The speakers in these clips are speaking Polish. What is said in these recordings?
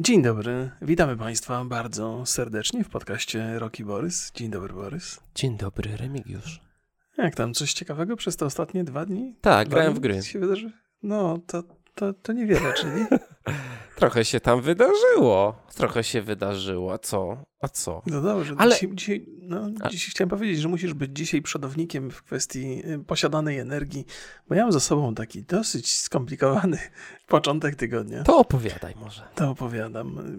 Dzień dobry, witamy Państwa bardzo serdecznie w podcaście Roki Borys. Dzień dobry, Borys. Dzień dobry, Remigiusz. Jak tam, coś ciekawego przez te ostatnie dwa dni? Tak, dwa grałem dni w gry. Się wydarzy? No, to, to, to niewiele, czyli? Trochę się tam wydarzyło. Trochę się wydarzyło. A co? A co? No dobrze, Ale- dzisiaj, dzisiaj, no, A- dzisiaj chciałem powiedzieć, że musisz być dzisiaj przodownikiem w kwestii y, posiadanej energii, bo ja mam za sobą taki dosyć skomplikowany początek tygodnia. To opowiadaj może. To opowiadam.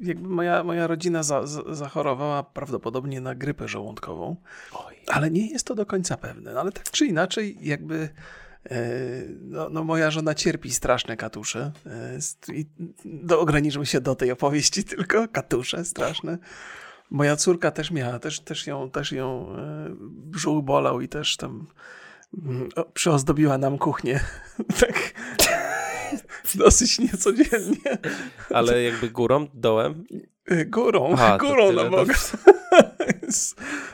Jakby moja, moja rodzina za, za, zachorowała prawdopodobnie na grypę żołądkową. Oj. Ale nie jest to do końca pewne. No, ale tak czy inaczej, jakby no, no moja żona cierpi straszne katusze. E, I do, ograniczymy się do tej opowieści tylko. Katusze straszne. Moja córka też miała, też, też ją, też ją e, brzuch bolał i też tam mm, przyozdobiła nam kuchnię. tak dosyć niecodziennie. Ale jakby górą, dołem? E, Górą, Aha, górą na to- Boga.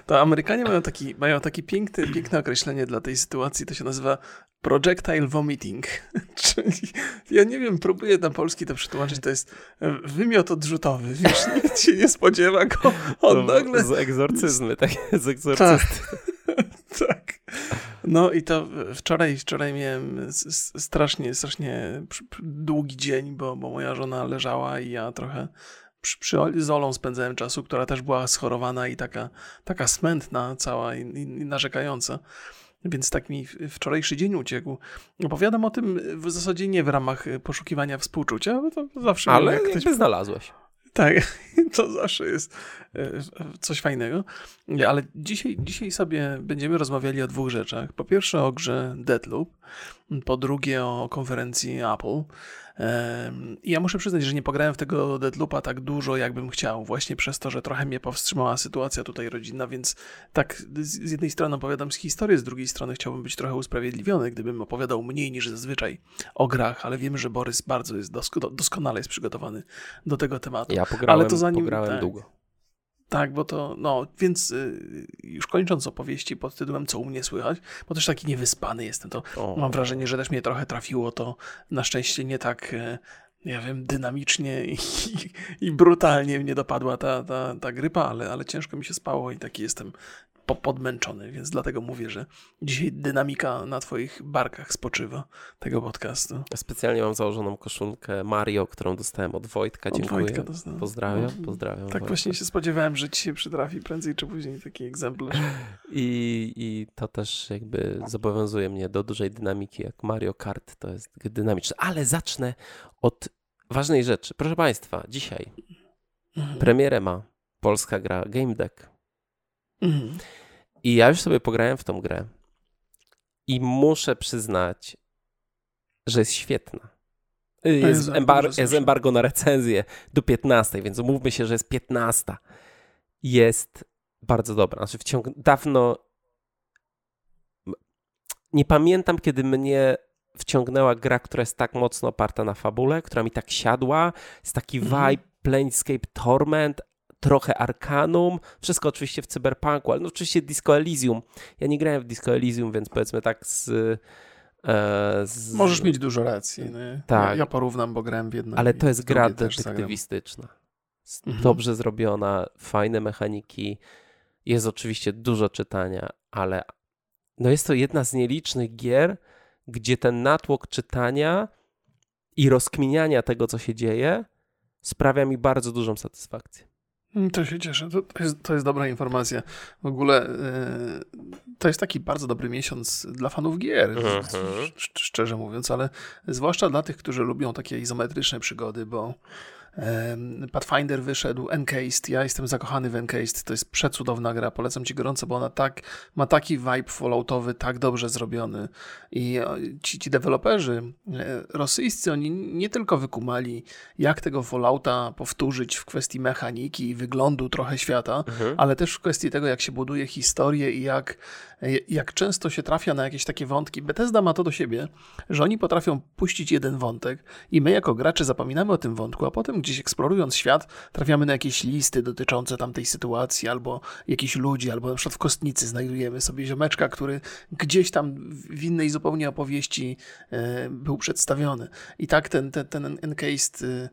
To Amerykanie mają taki, mają takie piękne, piękne określenie dla tej sytuacji, to się nazywa projectile vomiting. Czyli, ja nie wiem, próbuję na polski to przetłumaczyć, to jest e, wymiot odrzutowy, wiesz, nikt się nie spodziewa go, on nagle... Z egzorcyzmy, tak? Z Tak, egzorcyzmy. tak. No i to wczoraj, wczoraj miałem strasznie, strasznie długi dzień, bo, bo moja żona leżała i ja trochę przy, przy Oli- z Olą spędzałem czasu, która też była schorowana i taka, taka smętna cała i, i, narzekająca. Więc tak mi wczorajszy dzień uciekł. Opowiadam o tym w zasadzie nie w ramach poszukiwania współczucia, bo to zawsze Ale jak jakby znalazłeś. tak, to zawsze jest e, coś fajnego. Ale dzisiaj, dzisiaj sobie będziemy rozmawiali o dwóch rzeczach. Po pierwsze o grze Deadloop, po drugie o konferencji Apple. I ja muszę przyznać, że nie pograłem w tego Deadloopa tak dużo, jakbym chciał, właśnie przez to, że trochę mnie powstrzymała sytuacja tutaj rodzinna, więc tak z jednej strony opowiadam z historii, z drugiej strony chciałbym być trochę usprawiedliwiony, gdybym opowiadał mniej niż zazwyczaj o grach, ale wiem, że Borys bardzo jest dosko- doskonale jest przygotowany do tego tematu. Ja pograłem, Ale to zanim- pograłem tak. długo. Tak, bo to, no, więc y, już kończąc opowieści pod tytułem Co u mnie słychać, bo też taki niewyspany jestem, to O. mam wrażenie, że też mnie trochę trafiło to na szczęście nie tak, e, ja wiem, dynamicznie i, i brutalnie mnie dopadła ta, ta, ta grypa, ale, ale ciężko mi się spało i taki jestem po, podmęczony, więc dlatego mówię, że dzisiaj dynamika na twoich barkach spoczywa tego podcastu. Specjalnie mam założoną koszulkę Mario, którą dostałem od Wojtka. Od Dziękuję. Wojtka dostałem. Pozdrawiam, No, pozdrawiam. Tak Wojtka. właśnie się spodziewałem, że ci się przytrafi prędzej czy później taki egzemplarz. I, I to też jakby zobowiązuje mnie do dużej dynamiki, jak Mario Kart to jest dynamiczne. Ale zacznę od ważnej rzeczy. Proszę Państwa, dzisiaj Mhm. premierę ma polska gra Game Deck. Mhm. I ja już sobie pograłem w tą grę. I muszę przyznać, że jest świetna. Jest, embar- jest embargo na recenzję do 15, więc umówmy się, że jest 15. Jest bardzo dobra. Znaczy wciąg... dawno nie pamiętam, kiedy mnie wciągnęła gra, która jest tak mocno oparta na fabule, która mi tak siadła. Jest taki Mhm. vibe Planescape Torment, trochę Arcanum, wszystko oczywiście w cyberpunku, ale no oczywiście Disco Elysium. Ja nie grałem w Disco Elysium, więc powiedzmy tak z... e, z Możesz mieć dużo racji. Nie? Tak. Ja, porównam, bo grałem w jednym. ale to jest gra detektywistyczna. Mhm. Dobrze zrobiona, fajne mechaniki. Jest oczywiście dużo czytania, ale no jest to jedna z nielicznych gier, gdzie ten natłok czytania i rozkminiania tego, co się dzieje, sprawia mi bardzo dużą satysfakcję. Mm, To się cieszę. To, to, jest, to jest dobra informacja. W ogóle e, to jest taki bardzo dobry miesiąc dla fanów gier, sz- sz- szczerze mówiąc, ale zwłaszcza dla tych, którzy lubią takie izometryczne przygody, bo Pathfinder wyszedł, Encased, ja jestem zakochany w Encased, to jest przecudowna gra, polecam ci gorąco, bo ona tak, ma taki vibe falloutowy, tak dobrze zrobiony. I e, ci, ci deweloperzy e, rosyjscy, oni nie tylko wykumali, jak tego fallouta powtórzyć w kwestii mechaniki i wyglądu trochę świata, ale też w kwestii tego, jak się buduje historię i jak, jak często się trafia na jakieś takie wątki. Bethesda ma to do siebie, że oni potrafią puścić jeden wątek i my jako gracze zapominamy o tym wątku, a potem gdzieś eksplorując świat trafiamy na jakieś listy dotyczące tamtej sytuacji albo jakichś ludzi, albo na przykład w Kostnicy znajdujemy sobie ziomeczka, który gdzieś tam w innej zupełnie opowieści e, był przedstawiony. I tak ten, ten, ten Encased e,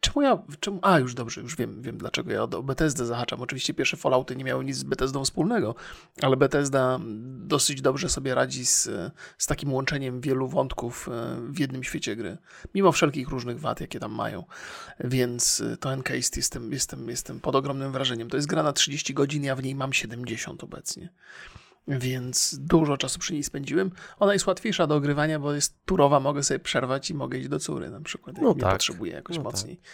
czemu ja, czemu, a już dobrze, już wiem, wiem dlaczego ja o Bethesdę zahaczam. Oczywiście pierwsze Fallouty nie miały nic z Bethesdą wspólnego, ale Bethesda dosyć dobrze sobie radzi z, z takim łączeniem wielu wątków e, w jednym świecie gry, mimo wszelkich różnych wad, jakie tam mają. Więc e, to Encased jestem, jestem, jestem pod ogromnym wrażeniem. To jest gra na 30 godzin, ja w niej mam 70 obecnie więc dużo czasu przy niej spędziłem. Ona jest łatwiejsza do ogrywania, bo jest turowa, mogę sobie przerwać i mogę iść do córy na przykład, jak no tak. potrzebuję jakoś no mocniej. Tak.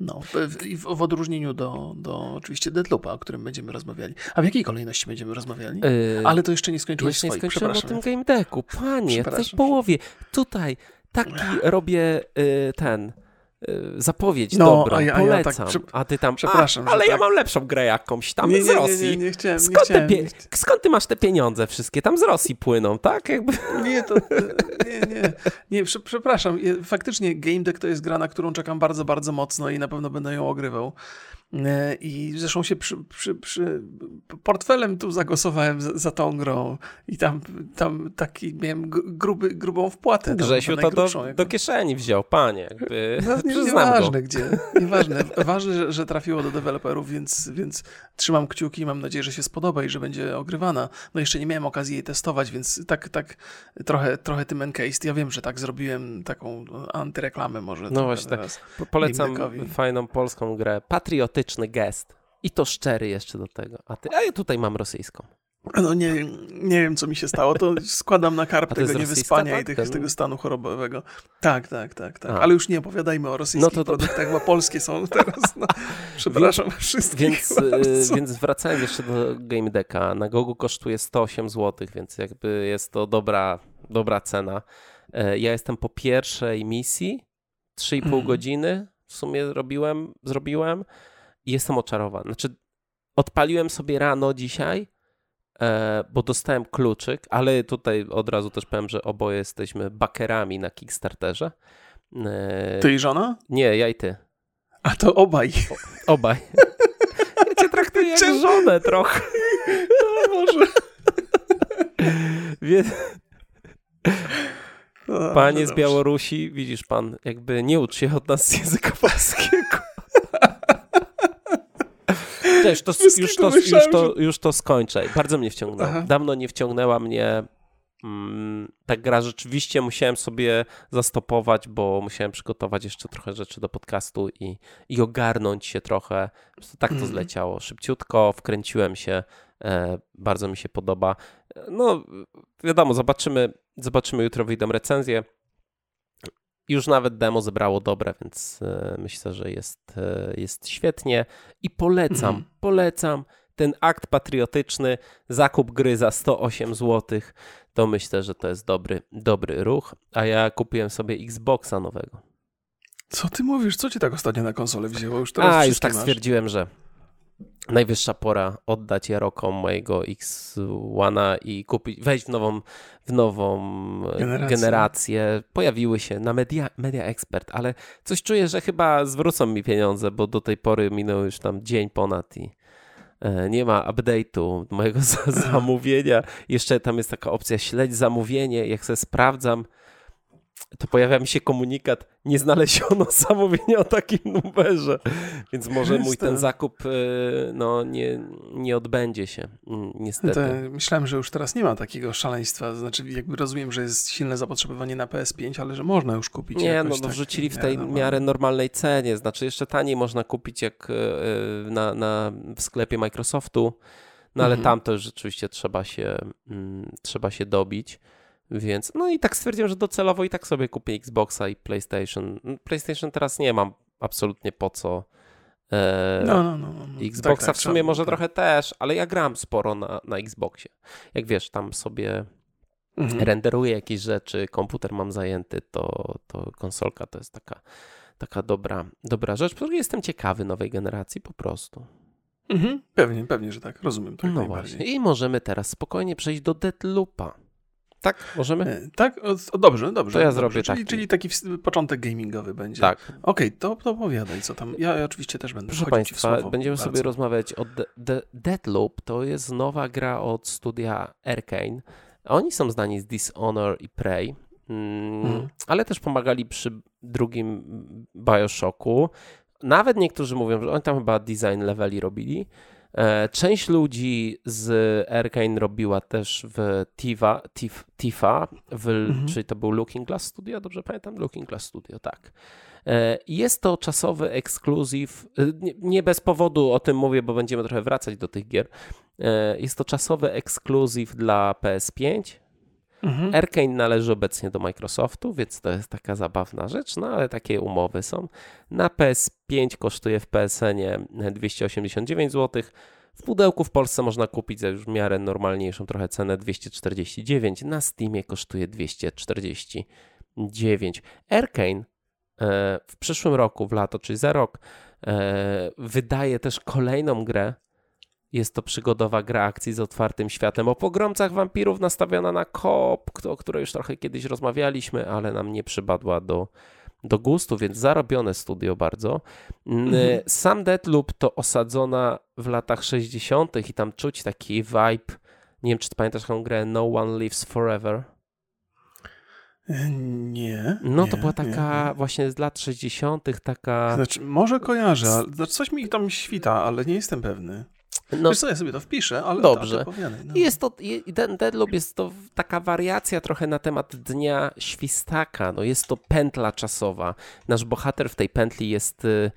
No, w, w, odróżnieniu do, do oczywiście Deadloopa, o którym będziemy rozmawiali. A w jakiej kolejności będziemy rozmawiali? Yy, Ale to jeszcze nie skończyłeś Jeszcze nie skończyłem o tym game decku. Panie, w połowie. Tutaj taki robię yy, ten zapowiedź no, dobrą, a ja, a ja tak, a ty tam, przepraszam, a, ale ja tak... mam lepszą grę jakąś tam nie, z Rosji. Nie, nie, nie chciałem, skąd, chciałem, skąd ty masz te pieniądze wszystkie? Tam z Rosji płyną, tak? Jakby... Nie, to, nie, nie, nie, przepraszam, faktycznie Game Deck to jest gra, na którą czekam bardzo, bardzo mocno i na pewno będę ją ogrywał. E, I zresztą się przy, przy, przy portfelem tu zagłosowałem za, za, tą grą i tam, tam taki miałem gruby, grubą wpłatę. Grzesiu to do, do, kieszeni wziął, panie. Jakby, no, nie, nieważne gdzie, nieważne. Ważne, że, że, trafiło do deweloperów, więc, więc trzymam kciuki i mam nadzieję, że się spodoba i że będzie ogrywana. No jeszcze nie miałem okazji jej testować, więc tak, tak trochę, trochę tym encased. Ja wiem, że tak zrobiłem taką antyreklamę może. No właśnie tak. Polecam fajną polską grę. Patrioty gest. I to szczery jeszcze do tego. A, ty, a ja tutaj mam rosyjską. No nie, nie wiem, co mi się stało. To składam na karp tego niewyspania tak? i tych, tego stanu chorobowego. Tak, tak, tak, tak. Ale już nie opowiadajmy o rosyjskich no to, produktach, bo polskie są teraz. No. Przepraszam więc, wszystkich. Więc, y, więc wracając jeszcze do Game Decka. Na Gogu kosztuje 108 zł, więc jakby jest to dobra, dobra cena. E, ja jestem po pierwszej misji. 3,5 mm. godziny w sumie robiłem, zrobiłem jestem oczarowany. Znaczy, odpaliłem sobie rano dzisiaj, e, bo dostałem kluczyk, ale tutaj od razu też powiem, że oboje jesteśmy bakerami na Kickstarterze. E, ty i żona? Nie, ja i ty. A to obaj. O, obaj. Ja cię traktuję jak żonę trochę. No może. Więc... No, Panie z Białorusi, widzisz pan, jakby nie ucz się od nas języka polskiego. Też to, już, to, już, to, już to skończę. Bardzo mnie wciągnęło. Aha. Dawno nie wciągnęła mnie mm, ta gra. Rzeczywiście musiałem sobie zastopować, bo musiałem przygotować jeszcze trochę rzeczy do podcastu i, i ogarnąć się trochę. Tak to mm. zleciało. Szybciutko wkręciłem się. E, bardzo mi się podoba. No, wiadomo, zobaczymy, zobaczymy jutro wyjdą recenzje. Już nawet demo zebrało dobre, więc e, myślę, że jest, e, jest świetnie i polecam, mm. polecam ten akt patriotyczny, zakup gry za 108 zł, to myślę, że to jest dobry, dobry ruch, a ja kupiłem sobie Xboxa nowego. Co ty mówisz? Co ci tak ostatnio na konsolę wzięło? Już teraz A, już tak masz? stwierdziłem, że najwyższa pora oddać Jarokom mojego X1 i kupić, wejść w nową, w nową generację. generację. Pojawiły się na Media, Media Expert, ale coś czuję, że chyba zwrócą mi pieniądze, bo do tej pory minął już tam dzień ponad i e, nie ma update'u mojego zamówienia. Jeszcze tam jest taka opcja śledź zamówienie. Jak sobie sprawdzam, to pojawia mi się komunikat, nie znaleziono zamówienia o takim numerze, więc może mój ten zakup e, no, nie, nie odbędzie się, mm, niestety. To myślałem, że już teraz nie ma takiego szaleństwa, znaczy jakby rozumiem, że jest silne zapotrzebowanie na PS5, ale że można już kupić. Nie, no, no tak wrzucili w tej miarę, miarę normalnej cenie, znaczy jeszcze taniej można kupić jak e, na, na, w sklepie Microsoftu, no ale mhm. tam to rzeczywiście trzeba się, mm, trzeba się dobić. Więc, no i tak stwierdziłem, że docelowo i tak sobie kupię Xboxa i PlayStation. PlayStation teraz nie mam absolutnie po co. E, no, no, no, no. Xboxa tak, tak, w sumie może tak. trochę też, ale ja gram sporo na, na Xboxie. Jak wiesz, tam sobie mhm. renderuję jakieś rzeczy, komputer mam zajęty, to, to konsolka to jest taka, taka dobra, dobra rzecz, której jestem ciekawy nowej generacji po prostu. Mhm. Pewnie, pewnie, że tak, rozumiem. Tak no właśnie. I możemy teraz spokojnie przejść do Deadloopa. Tak, możemy? E, tak? O, dobrze, dobrze. To ja dobrze. zrobię czyli, taki. Czyli taki początek gamingowy będzie. Tak. Okej, okay, to, to opowiadaj, co tam. Ja, ja oczywiście też będę Proszę Państwa, będziemy bardzo. sobie rozmawiać o The, The Deadloop. To jest nowa gra od studia Arkane. Oni są znani z Dishonor i Prey. Mm, mhm. ale też pomagali przy drugim Bioshocku. nawet niektórzy mówią, że oni tam chyba design leveli robili. E, część ludzi z Arkane robiła też w Tifa, Tif, Tifa w, mhm. czyli to był Looking Glass Studio, dobrze pamiętam? Looking Glass Studio, tak. E, jest to czasowy ekskluzyw, e, nie bez powodu o tym mówię, bo będziemy trochę wracać do tych gier. Jest to czasowy ekskluzyw dla PS5, Mhm. Arkane należy obecnie do Microsoftu, więc to jest taka zabawna rzecz, no ale takie umowy są. Na PS5 kosztuje w PSN 289 zł. W pudełku w Polsce można kupić za już w miarę normalniejszą trochę cenę 249. Na Steamie kosztuje 249. Arkane w przyszłym roku, w lato, czyli za rok, e, wydaje też kolejną grę jest to przygodowa gra akcji z otwartym światem o pogromcach wampirów nastawiona na kop, o której już trochę kiedyś rozmawialiśmy, ale nam nie przypadła do, do gustu, więc zarobione studio bardzo. Mm, mhm. Sam Deadloop to osadzona w latach 60. i tam czuć taki vibe. Nie wiem, czy pamiętasz taką grę No One Lives Forever? E, nie. No nie, to była taka nie, właśnie z lat 60. taka. Znaczy, może kojarzę, ale coś mi tam świta, ale nie jestem pewny. No, Wiesz co, ja sobie to wpiszę, ale dobrze. Tak, no. Jest to, ten Deadloop jest to taka wariacja trochę na temat Dnia Świstaka. No jest to pętla czasowa. Nasz bohater w tej pętli jest y,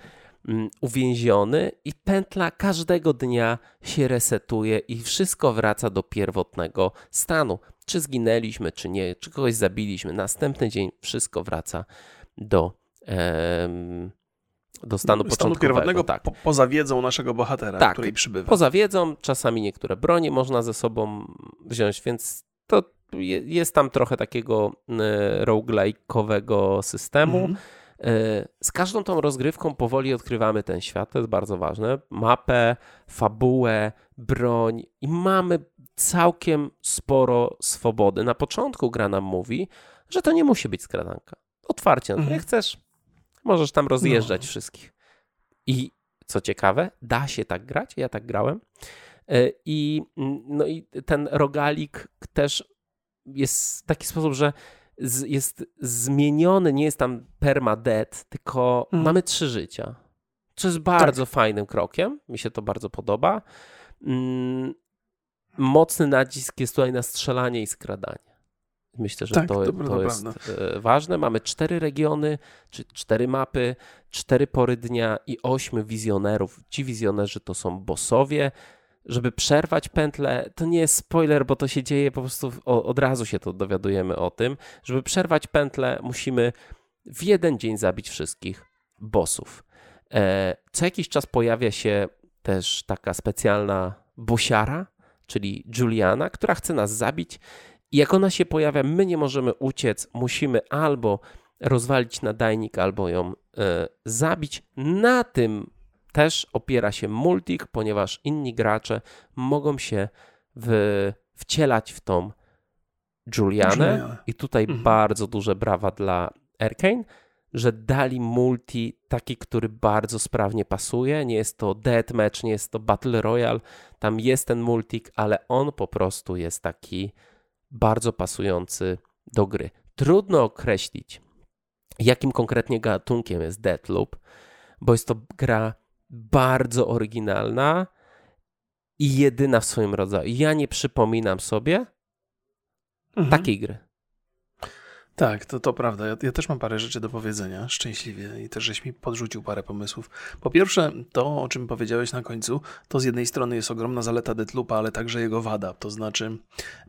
mm, uwięziony i pętla każdego dnia się resetuje i wszystko wraca do pierwotnego stanu. Czy zginęliśmy, czy nie, czy kogoś zabiliśmy. Następny dzień wszystko wraca do do stanu, stanu pierwotnego tak. po, poza wiedzą naszego bohatera, tak, której przybywa. Poza wiedzą, czasami niektóre bronie można ze sobą wziąć, więc to jest tam trochę takiego e, roguelike'owego systemu. E, z każdą tą rozgrywką powoli odkrywamy ten świat, to jest bardzo ważne. Mapę, fabułę, broń i mamy całkiem sporo swobody. Na początku gra nam mówi, że to nie musi być skradanka. Otwarcie, mhm. nie chcesz, Możesz tam rozjeżdżać no. wszystkich. I co ciekawe, da się tak grać, ja tak grałem. E, I, mm, no i ten rogalik też jest w taki sposób, że jest zmieniony, nie jest tam permadeath, tylko mm. mamy trzy życia. Co jest bardzo tak. fajnym krokiem. Mi się to bardzo podoba. Mm, mocny nacisk jest tutaj na strzelanie i skradanie. Myślę, że tak, to, to, to jest e, ważne. Mamy cztery regiony, czy cztery mapy, cztery pory dnia i ośmiu wizjonerów. Ci wizjonerzy to są bossowie. Żeby przerwać pętlę, to nie jest spoiler, bo to się dzieje po prostu od razu się to dowiadujemy o tym. Żeby przerwać pętlę, musimy w jeden dzień zabić wszystkich bossów. E, co jakiś czas pojawia się też taka specjalna bosiara, czyli Juliana, która chce nas zabić i jak ona się pojawia, my nie możemy uciec, musimy albo rozwalić nadajnik, albo ją e, zabić. Na tym też opiera się multik, ponieważ inni gracze mogą się w, wcielać w tą Julianę. I tutaj mhm. bardzo duże brawa dla Arkane, że dali multi taki, który bardzo sprawnie pasuje. Nie jest to deathmatch, nie jest to battle royale. Tam jest ten multik, ale on po prostu jest taki bardzo pasujący do gry. Trudno określić, jakim konkretnie gatunkiem jest Deathloop, bo jest to gra bardzo oryginalna i jedyna w swoim rodzaju. Ja nie przypominam sobie mhm. takiej gry. Tak, to, to prawda. Ja, ja, też mam parę rzeczy do powiedzenia, szczęśliwie, i też żeś mi podrzucił parę pomysłów. Po pierwsze, to, o czym powiedziałeś na końcu, to z jednej strony jest ogromna zaleta Deathloopa, ale także jego wada. To znaczy,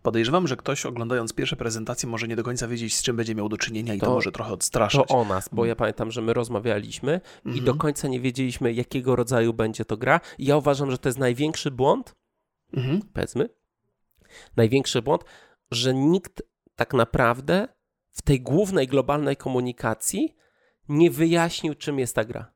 podejrzewam, że ktoś oglądając pierwsze prezentacje może nie do końca wiedzieć, z czym będzie miał do czynienia i to, to może trochę odstraszać. To o nas, bo ja pamiętam, że my rozmawialiśmy i do mhm. końca nie wiedzieliśmy, jakiego rodzaju będzie to gra. I ja uważam, że to jest największy błąd, mhm. powiedzmy, największy błąd, że nikt tak naprawdę w tej głównej globalnej komunikacji nie wyjaśnił, czym jest ta gra.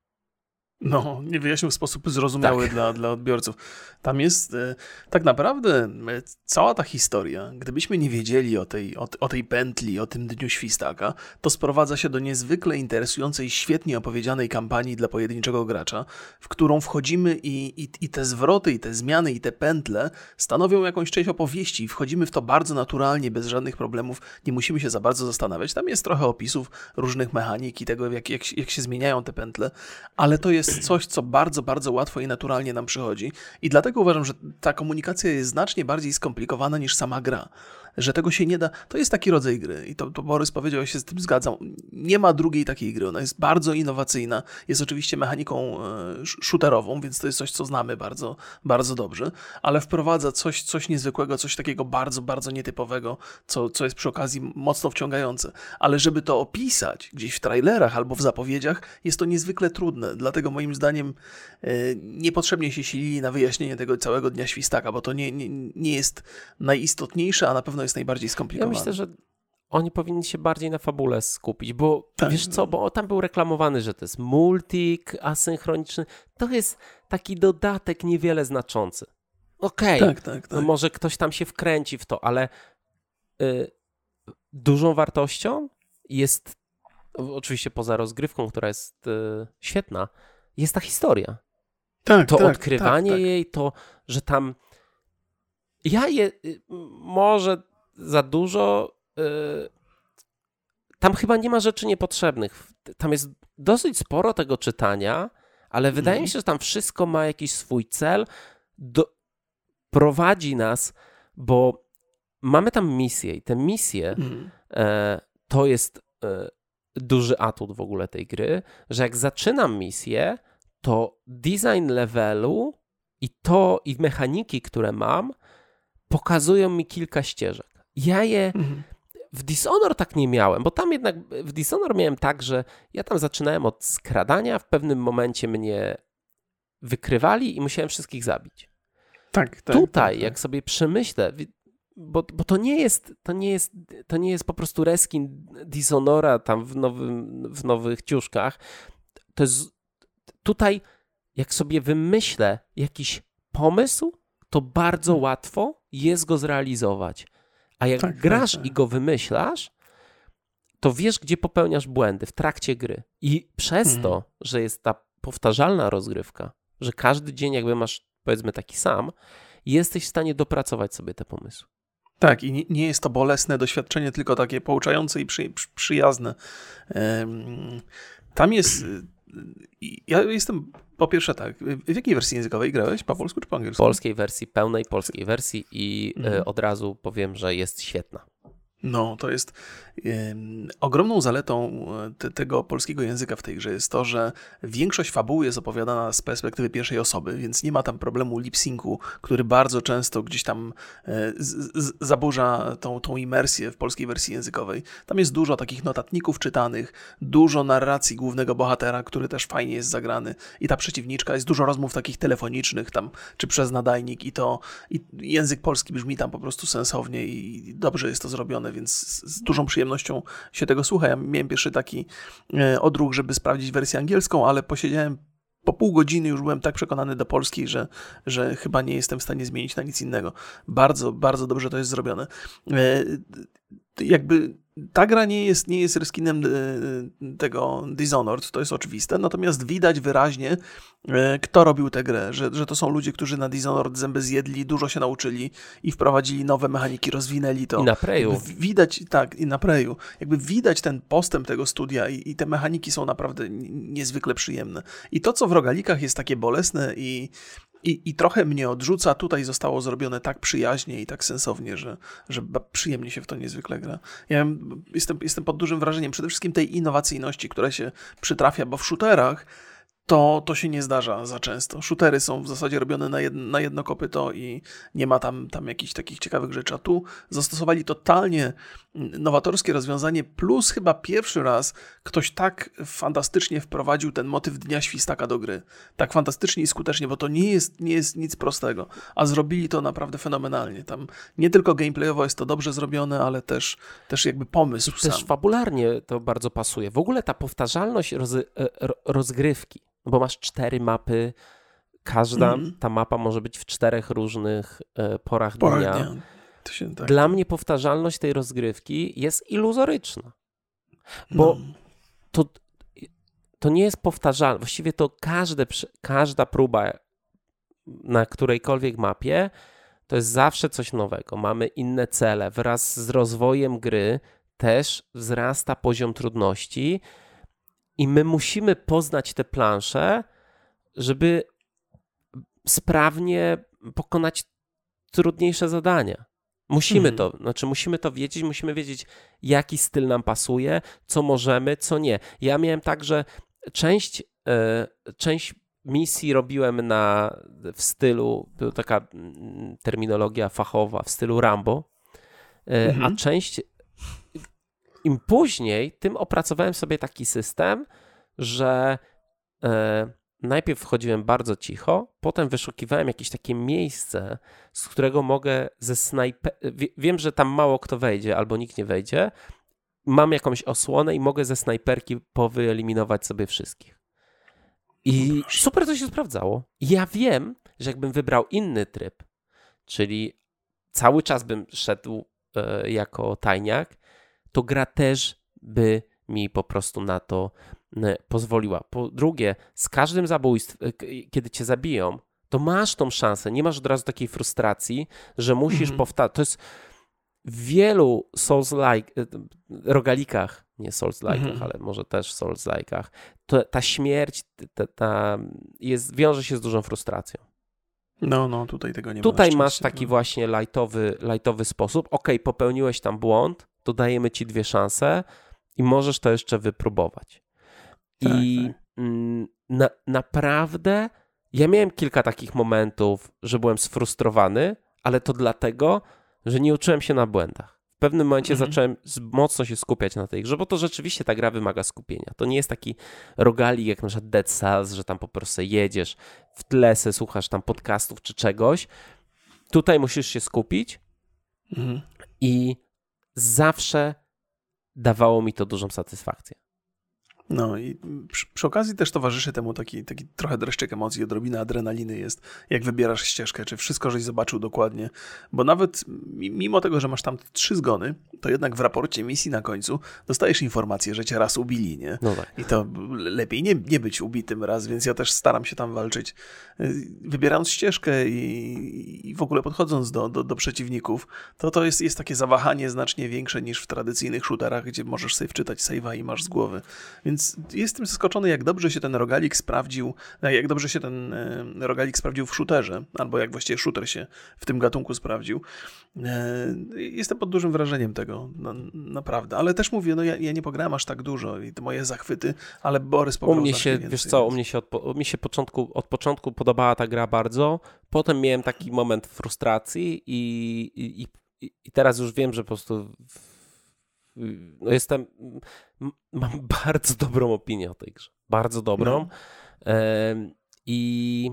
No, nie wyjaśnił w sposób zrozumiały tak. dla, dla odbiorców. Tam jest e, tak naprawdę e, cała ta historia. Gdybyśmy nie wiedzieli o tej, o, o, tej pętli, o tym dniu świstaka, to sprowadza się do niezwykle interesującej, świetnie opowiedzianej kampanii dla pojedynczego gracza, w którą wchodzimy i, i, i te zwroty, i te zmiany, i te pętle stanowią jakąś część opowieści. I wchodzimy w to bardzo naturalnie, bez żadnych problemów. Nie musimy się za bardzo zastanawiać. Tam jest trochę opisów różnych mechanik i tego, jak, jak, jak się zmieniają te pętle, ale to jest jest coś, co bardzo, bardzo łatwo i naturalnie nam przychodzi. I dlatego uważam, że ta komunikacja jest znacznie bardziej skomplikowana niż sama gra że tego się nie da. To jest taki rodzaj gry i to, to Borys powiedział, ja się z tym zgadzam. Nie ma drugiej takiej gry. Ona jest bardzo innowacyjna. Jest oczywiście mechaniką e, shooterową, więc to jest coś, co znamy bardzo, bardzo dobrze, ale wprowadza coś, coś niezwykłego, coś takiego bardzo, bardzo nietypowego, co, co jest przy okazji mocno wciągające. Ale żeby to opisać gdzieś w trailerach albo w zapowiedziach, jest to niezwykle trudne. Dlatego moim zdaniem e, niepotrzebnie się silili na wyjaśnienie tego całego dnia świstaka, bo to nie, nie, nie jest najistotniejsze, a na pewno jest najbardziej skomplikowane. Ja myślę, że oni powinni się bardziej na fabule skupić, bo tak. wiesz co, bo tam był reklamowany, że to jest multik asynchroniczny. To jest taki dodatek niewiele znaczący. Okej, okay, tak, tak, tak. No może ktoś tam się wkręci w to, ale y, dużą wartością jest, oczywiście poza rozgrywką, która jest y, świetna, jest ta historia. Tak, to tak, odkrywanie tak. jej, to, że tam ja je, y, może za dużo. Y, tam chyba nie ma rzeczy niepotrzebnych. Tam jest dosyć sporo tego czytania, ale wydaje mi mhm. się, że tam wszystko ma jakiś swój cel. Do, prowadzi nas, bo mamy tam misję i te misje mhm. e, to jest e, duży atut w ogóle tej gry, że jak zaczynam misję, to design levelu i to i mechaniki, które mam, pokazują mi kilka ścieżek. Ja je mhm. w Dishonor tak nie miałem, bo tam jednak w Dishonor miałem tak, że ja tam zaczynałem od skradania, w pewnym momencie mnie wykrywali i musiałem wszystkich zabić. Tak, tak. Tutaj, tak, tak. jak sobie przemyślę, bo, bo to nie jest, to nie jest, to nie jest po prostu reskin Dishonora tam w, nowym, w nowych ciuszkach. To jest tutaj, jak sobie wymyślę jakiś pomysł, to bardzo hmm. łatwo jest go zrealizować. A jak tak, grasz tak, tak. i go wymyślasz, to wiesz, gdzie popełniasz błędy w trakcie gry. I przez hmm. to, że jest ta powtarzalna rozgrywka, że każdy dzień jakby masz powiedzmy taki sam, jesteś w stanie dopracować sobie te pomysły. Tak, i nie jest to bolesne doświadczenie, tylko takie pouczające i przy, przy, przyjazne. Tam jest. Ja jestem po pierwsze tak, w jakiej wersji językowej grałeś? Po polsku czy po angielsku? Polskiej wersji, pełnej polskiej wersji i e, mhm. od razu powiem, że jest świetna. No, to jest ogromną zaletą e, te, tego polskiego języka w tej grze jest to, że większość fabuły jest opowiadana z perspektywy pierwszej osoby, więc nie ma tam problemu lip-syncu, który bardzo często gdzieś tam e, z, z, zaburza tą, tą imersję w polskiej wersji językowej. Tam jest dużo takich notatników czytanych, dużo narracji głównego bohatera, który też fajnie jest zagrany i ta przeciwniczka, jest dużo rozmów takich telefonicznych tam, czy przez nadajnik i to i język polski brzmi tam po prostu sensownie i dobrze jest to zrobione, więc z dużą przyjemnością się tego słucha. Ja miałem pierwszy taki e, odruch, żeby sprawdzić wersję angielską, ale posiedziałem po pół godziny już byłem tak przekonany do polskiej, że, że chyba nie jestem w stanie zmienić na nic innego. Bardzo, bardzo dobrze to jest zrobione. Jakby ta gra nie jest, nie jest reskinem e, tego Dishonored, to jest oczywiste, natomiast widać wyraźnie, e, kto robił tę grę, że, że to są ludzie, którzy na Dishonored zęby zjedli, dużo się nauczyli i wprowadzili nowe mechaniki, rozwinęli to. I na Preju. Widać, tak, i na Preju. Jakby widać ten postęp tego studia i, i te mechaniki są naprawdę niezwykle przyjemne. I to, co w rogalikach jest takie bolesne i, i, I trochę mnie odrzuca. Tutaj zostało zrobione tak przyjaźnie i tak sensownie, że, że przyjemnie się w to niezwykle gra. Ja jestem, jestem pod dużym wrażeniem przede wszystkim tej innowacyjności, która się przytrafia, bo w shooterach to, to się nie zdarza za często. Shootery są w zasadzie robione na, jedno, na jedno kopyto i nie ma tam, tam jakichś takich ciekawych rzeczy. A tu zastosowali totalnie nowatorskie rozwiązanie, plus chyba pierwszy raz ktoś tak fantastycznie wprowadził ten motyw Dnia Świstaka do gry. Tak fantastycznie i skutecznie, bo to nie jest, nie jest nic prostego, a zrobili to naprawdę fenomenalnie. Tam nie tylko gameplayowo jest to dobrze zrobione, ale też, też jakby pomysł I Też fabularnie to bardzo pasuje. W ogóle ta powtarzalność roz, e, rozgrywki, no bo masz cztery mapy, każda mm. ta mapa może być w czterech różnych e, porach, porach dnia. dnia się, tak. Dla mnie powtarzalność tej rozgrywki jest iluzoryczna. Bo no. to, to nie jest powtarzalne. Właściwie to każde, każda próba na którejkolwiek mapie to jest zawsze coś nowego. Mamy inne cele. Wraz z rozwojem gry też wzrasta poziom trudności i my musimy poznać te plansze, żeby sprawnie pokonać trudniejsze zadania. Musimy to, znaczy musimy to wiedzieć, musimy wiedzieć, jaki styl nam pasuje, co możemy, co nie. Ja miałem tak, że część, e, część misji robiłem na, w stylu, była taka mm, terminologia fachowa, w stylu Rambo, e, Mhm. a część, im później, tym opracowałem sobie taki system, że e, najpierw wchodziłem bardzo cicho, potem wyszukiwałem jakieś takie miejsce, z którego mogę ze snajper... Wie, wiem, że tam mało kto wejdzie albo nikt nie wejdzie. Mam jakąś osłonę i mogę ze snajperki powyeliminować sobie wszystkich. I Proszę. super to się sprawdzało. Ja wiem, że jakbym wybrał inny tryb, czyli cały czas bym szedł e, jako tajniak, to gra też by mi po prostu na to pozwoliła. Po drugie, z każdym zabójstwem, kiedy cię zabiją, to masz tą szansę, nie masz od razu takiej frustracji, że musisz Mhm. powtarzać. To jest w wielu Souls-like, e, rogalikach, nie Souls-like'ach, Mhm. ale może też Souls-like'ach, to ta śmierć ta, ta jest, wiąże się z dużą frustracją. No, no, tutaj tego nie ma. Tutaj masz szczęście, taki no. właśnie lightowy, lightowy sposób. Ok, popełniłeś tam błąd, to dajemy ci dwie szanse i możesz to jeszcze wypróbować. Tak, I tak. mm, na, naprawdę ja miałem kilka takich momentów, że byłem sfrustrowany, ale to dlatego, że nie uczyłem się na błędach. W pewnym momencie Mhm. zacząłem mocno się skupiać na tej grze, bo to rzeczywiście ta gra wymaga skupienia. To nie jest taki rogalik jak na przykład Dead Cells, że tam po prostu jedziesz w tle, se słuchasz tam podcastów czy czegoś. Tutaj musisz się skupić Mhm. i zawsze dawało mi to dużą satysfakcję. No i przy, przy okazji też towarzyszy temu taki, taki trochę dreszczyk emocji, odrobina adrenaliny jest, jak wybierasz ścieżkę, czy wszystko żeś zobaczył dokładnie, bo nawet mi- mimo tego, że masz tam trzy zgony, to jednak w raporcie misji na końcu dostajesz informację, że cię raz ubili, nie? No tak. I to lepiej nie, nie być ubitym raz, więc ja też staram się tam walczyć. Y, Wybierając ścieżkę i, i w ogóle podchodząc do, do, do przeciwników, to to jest, jest takie zawahanie znacznie większe niż w tradycyjnych shooterach, gdzie możesz sobie wczytać save'a i masz z głowy. Więc jestem zaskoczony, jak dobrze się ten rogalik sprawdził, no, jak dobrze się ten e, rogalik sprawdził w shooterze, albo jak właściwie shooter się w tym gatunku sprawdził. E, Jestem pod dużym wrażeniem tego, no, naprawdę. Ale też mówię, no ja, ja nie pograłem aż tak dużo i te moje zachwyty, ale Borys U pograł mnie znacznie się, więcej, wiesz co, u więc- mnie się, od, u mnie się początku, od początku podobała ta gra bardzo, potem miałem taki moment frustracji i, i, i, i teraz już wiem, że po prostu no jestem, mam bardzo dobrą opinię o tej grze, bardzo dobrą No. I,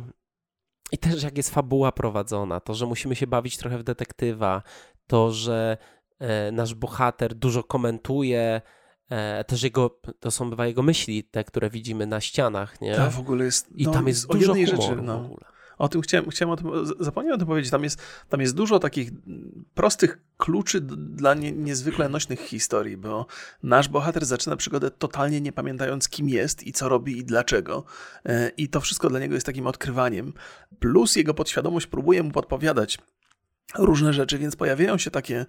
i też jak jest fabuła prowadzona, to, że musimy się bawić trochę w detektywa, to, że e, nasz bohater dużo komentuje, e, też jego, to są bywa jego myśli, te, które widzimy na ścianach, nie? To w ogóle jest. I no, tam jest o dużo humoru rzeczy. w No. ogóle. O tym chciałem, chciałem o tym, zapomniałem o tym powiedzieć. Tam jest, tam jest dużo takich prostych kluczy dla nie, niezwykle nośnych historii, bo nasz bohater zaczyna przygodę totalnie nie pamiętając, kim jest i co robi i dlaczego. E, I to wszystko dla niego jest takim odkrywaniem. Plus jego podświadomość próbuje mu podpowiadać różne rzeczy, więc pojawiają się takie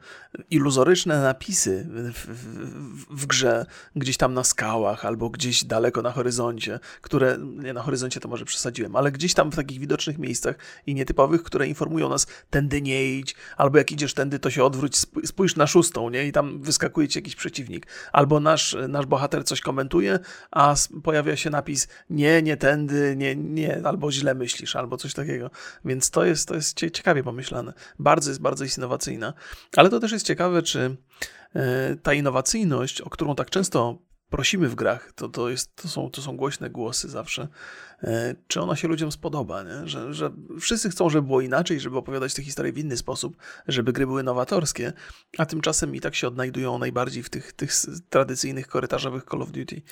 iluzoryczne napisy w, w, w grze, gdzieś tam na skałach albo gdzieś daleko na horyzoncie, które, nie na horyzoncie to może przesadziłem, ale gdzieś tam w takich widocznych miejscach i nietypowych, które informują nas, tędy nie idź, albo jak idziesz tędy, to się odwróć, sp- spójrz na szóstą, nie? I tam wyskakuje ci jakiś przeciwnik. Albo nasz, nasz bohater coś komentuje, a pojawia się napis nie, nie tędy, nie, nie, albo źle myślisz, albo coś takiego. Więc to jest, to jest cie- ciekawie pomyślane. Bardzo jest, bardzo jest innowacyjna. Ale to też jest ciekawe, czy e, ta innowacyjność, o którą tak często prosimy w grach, to, to, jest, to, są, to są głośne głosy zawsze, e, czy ona się ludziom spodoba, nie? Że, że wszyscy chcą, żeby było inaczej, żeby opowiadać te historie w inny sposób, żeby gry były nowatorskie, a tymczasem i tak się odnajdują najbardziej w tych, tych tradycyjnych korytarzowych Call of Duty,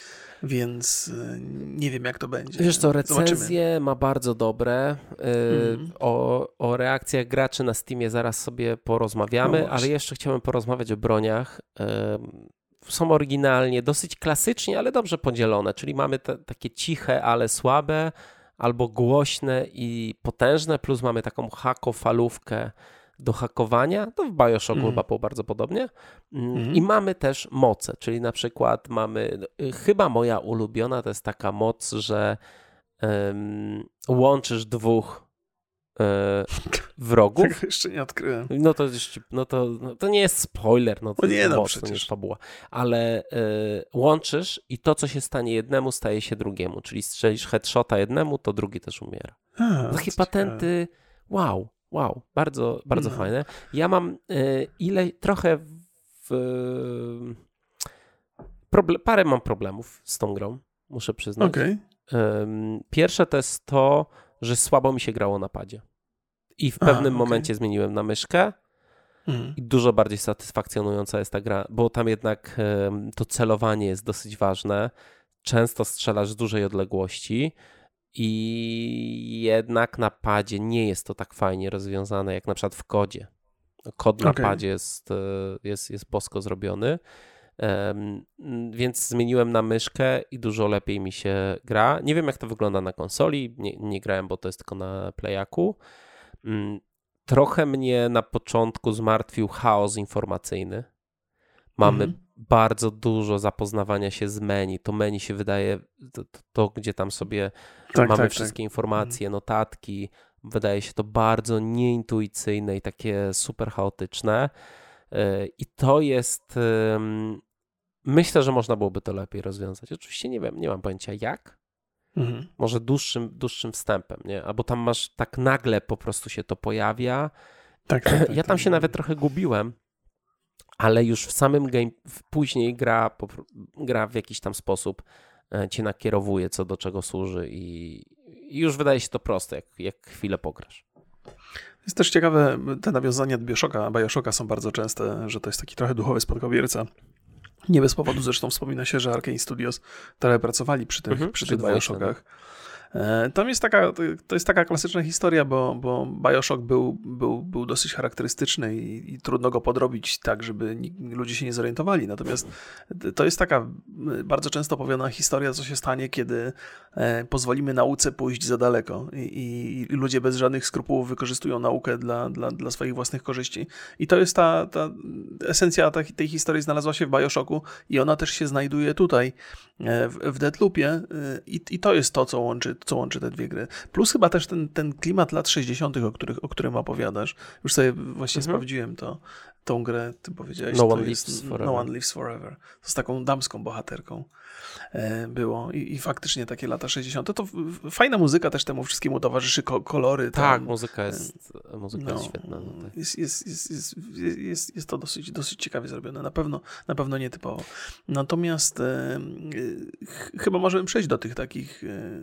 więc e, nie wiem jak to będzie. Wiesz co, Zobaczymy. recenzje ma bardzo dobre. Mhm. o, o reakcjach graczy na Steamie zaraz sobie porozmawiamy, No ale jeszcze chciałem porozmawiać o broniach. Są oryginalnie, dosyć klasycznie, ale dobrze podzielone, czyli mamy te, takie ciche, ale słabe, albo głośne i potężne, plus mamy taką hakofalówkę do hakowania. To w Bioshocku Mhm. chyba było bardzo podobnie. Mm, Mhm. I mamy też moce, czyli na przykład mamy, y, chyba moja ulubiona to jest taka moc, że um, łączysz dwóch wrogów. Tego jeszcze nie odkryłem. No to, no to, no to nie jest spoiler, no to nie, no mocno, przecież. jest fabuła. Ale e, łączysz i to, co się stanie jednemu, staje się drugiemu. Czyli strzelisz headshota jednemu, to drugi też umiera. A, Takie ciekawe. patenty, wow, wow, bardzo, bardzo No. fajne. Ja mam e, ile, trochę w, proble- parę mam problemów z tą grą, muszę przyznać. Em, Pierwsze to jest to, że słabo mi się grało na padzie. I w pewnym okej. momencie zmieniłem na myszkę Mhm. i dużo bardziej satysfakcjonująca jest ta gra, bo tam jednak to celowanie jest dosyć ważne. Często strzelasz z dużej odległości i jednak na padzie nie jest to tak fajnie rozwiązane jak na przykład w kodzie. Kod na Okej. padzie jest, e, jest, jest bosko zrobiony. Em, m, więc zmieniłem na myszkę i dużo lepiej mi się gra. Nie wiem, jak to wygląda na konsoli. Nie, nie grałem, bo to jest tylko na playaku. Mm, Trochę mnie na początku zmartwił chaos informacyjny. Mamy Mhm. bardzo dużo zapoznawania się z menu. To menu się wydaje, to, to, to gdzie tam sobie Tak, mamy tak, wszystkie tak. informacje, notatki. Wydaje się to bardzo nieintuicyjne i takie super chaotyczne. Yy, I to jest. Myślę, że można byłoby to lepiej rozwiązać. Oczywiście nie wiem, nie mam pojęcia jak. Mhm. Może dłuższym, dłuższym wstępem, nie? Albo tam masz tak nagle po prostu się to pojawia. Tak, tak, tak, Ja tam tak. się nawet trochę gubiłem, ale już w samym game, później gra, gra w jakiś tam sposób e, cię nakierowuje, co do czego służy i, i już wydaje się to proste, jak, jak chwilę pograsz. Jest też ciekawe, te nawiązania do Bioshocka, Bioshocka są bardzo częste, że to jest taki trochę duchowy spadkobierca. Nie bez powodu zresztą wspomina się, że Arkane Studios trochę pracowali przy tych, Mhm, przy tych dwójce, Bioshockach. E, Tam jest taka, to jest taka klasyczna historia, bo, bo Bioshock był, był, był dosyć charakterystyczny i, i trudno go podrobić tak, żeby ludzie się nie zorientowali. Natomiast to jest taka bardzo często opowiadana historia, co się stanie, kiedy e, pozwolimy nauce pójść za daleko i, i, i ludzie bez żadnych skrupułów wykorzystują naukę dla, dla, dla swoich własnych korzyści. I to jest ta, ta esencja tej, historii znalazła się w Bioshocku i ona też się znajduje tutaj e, w, w Deathloopie e, i, i to jest to, co łączy, co łączy te dwie gry. Plus chyba też ten, ten klimat lat 60., o, których, o którym opowiadasz. Już sobie właśnie Mhm. sprawdziłem to, tą grę, ty powiedziałeś. No One jest Lives Forever. No One Lives Forever. To z taką damską bohaterką było I, i faktycznie takie lata 60. To w- fajna muzyka też temu wszystkiemu towarzyszy, ko, kolory. Tak, tam, muzyka jest, muzyka jest no, świetna. No, tak. jest, jest, jest, jest, jest, jest to dosyć, dosyć ciekawie zrobione. Na pewno, na pewno nietypowo. Natomiast e, e, ch- chyba możemy przejść do tych takich e,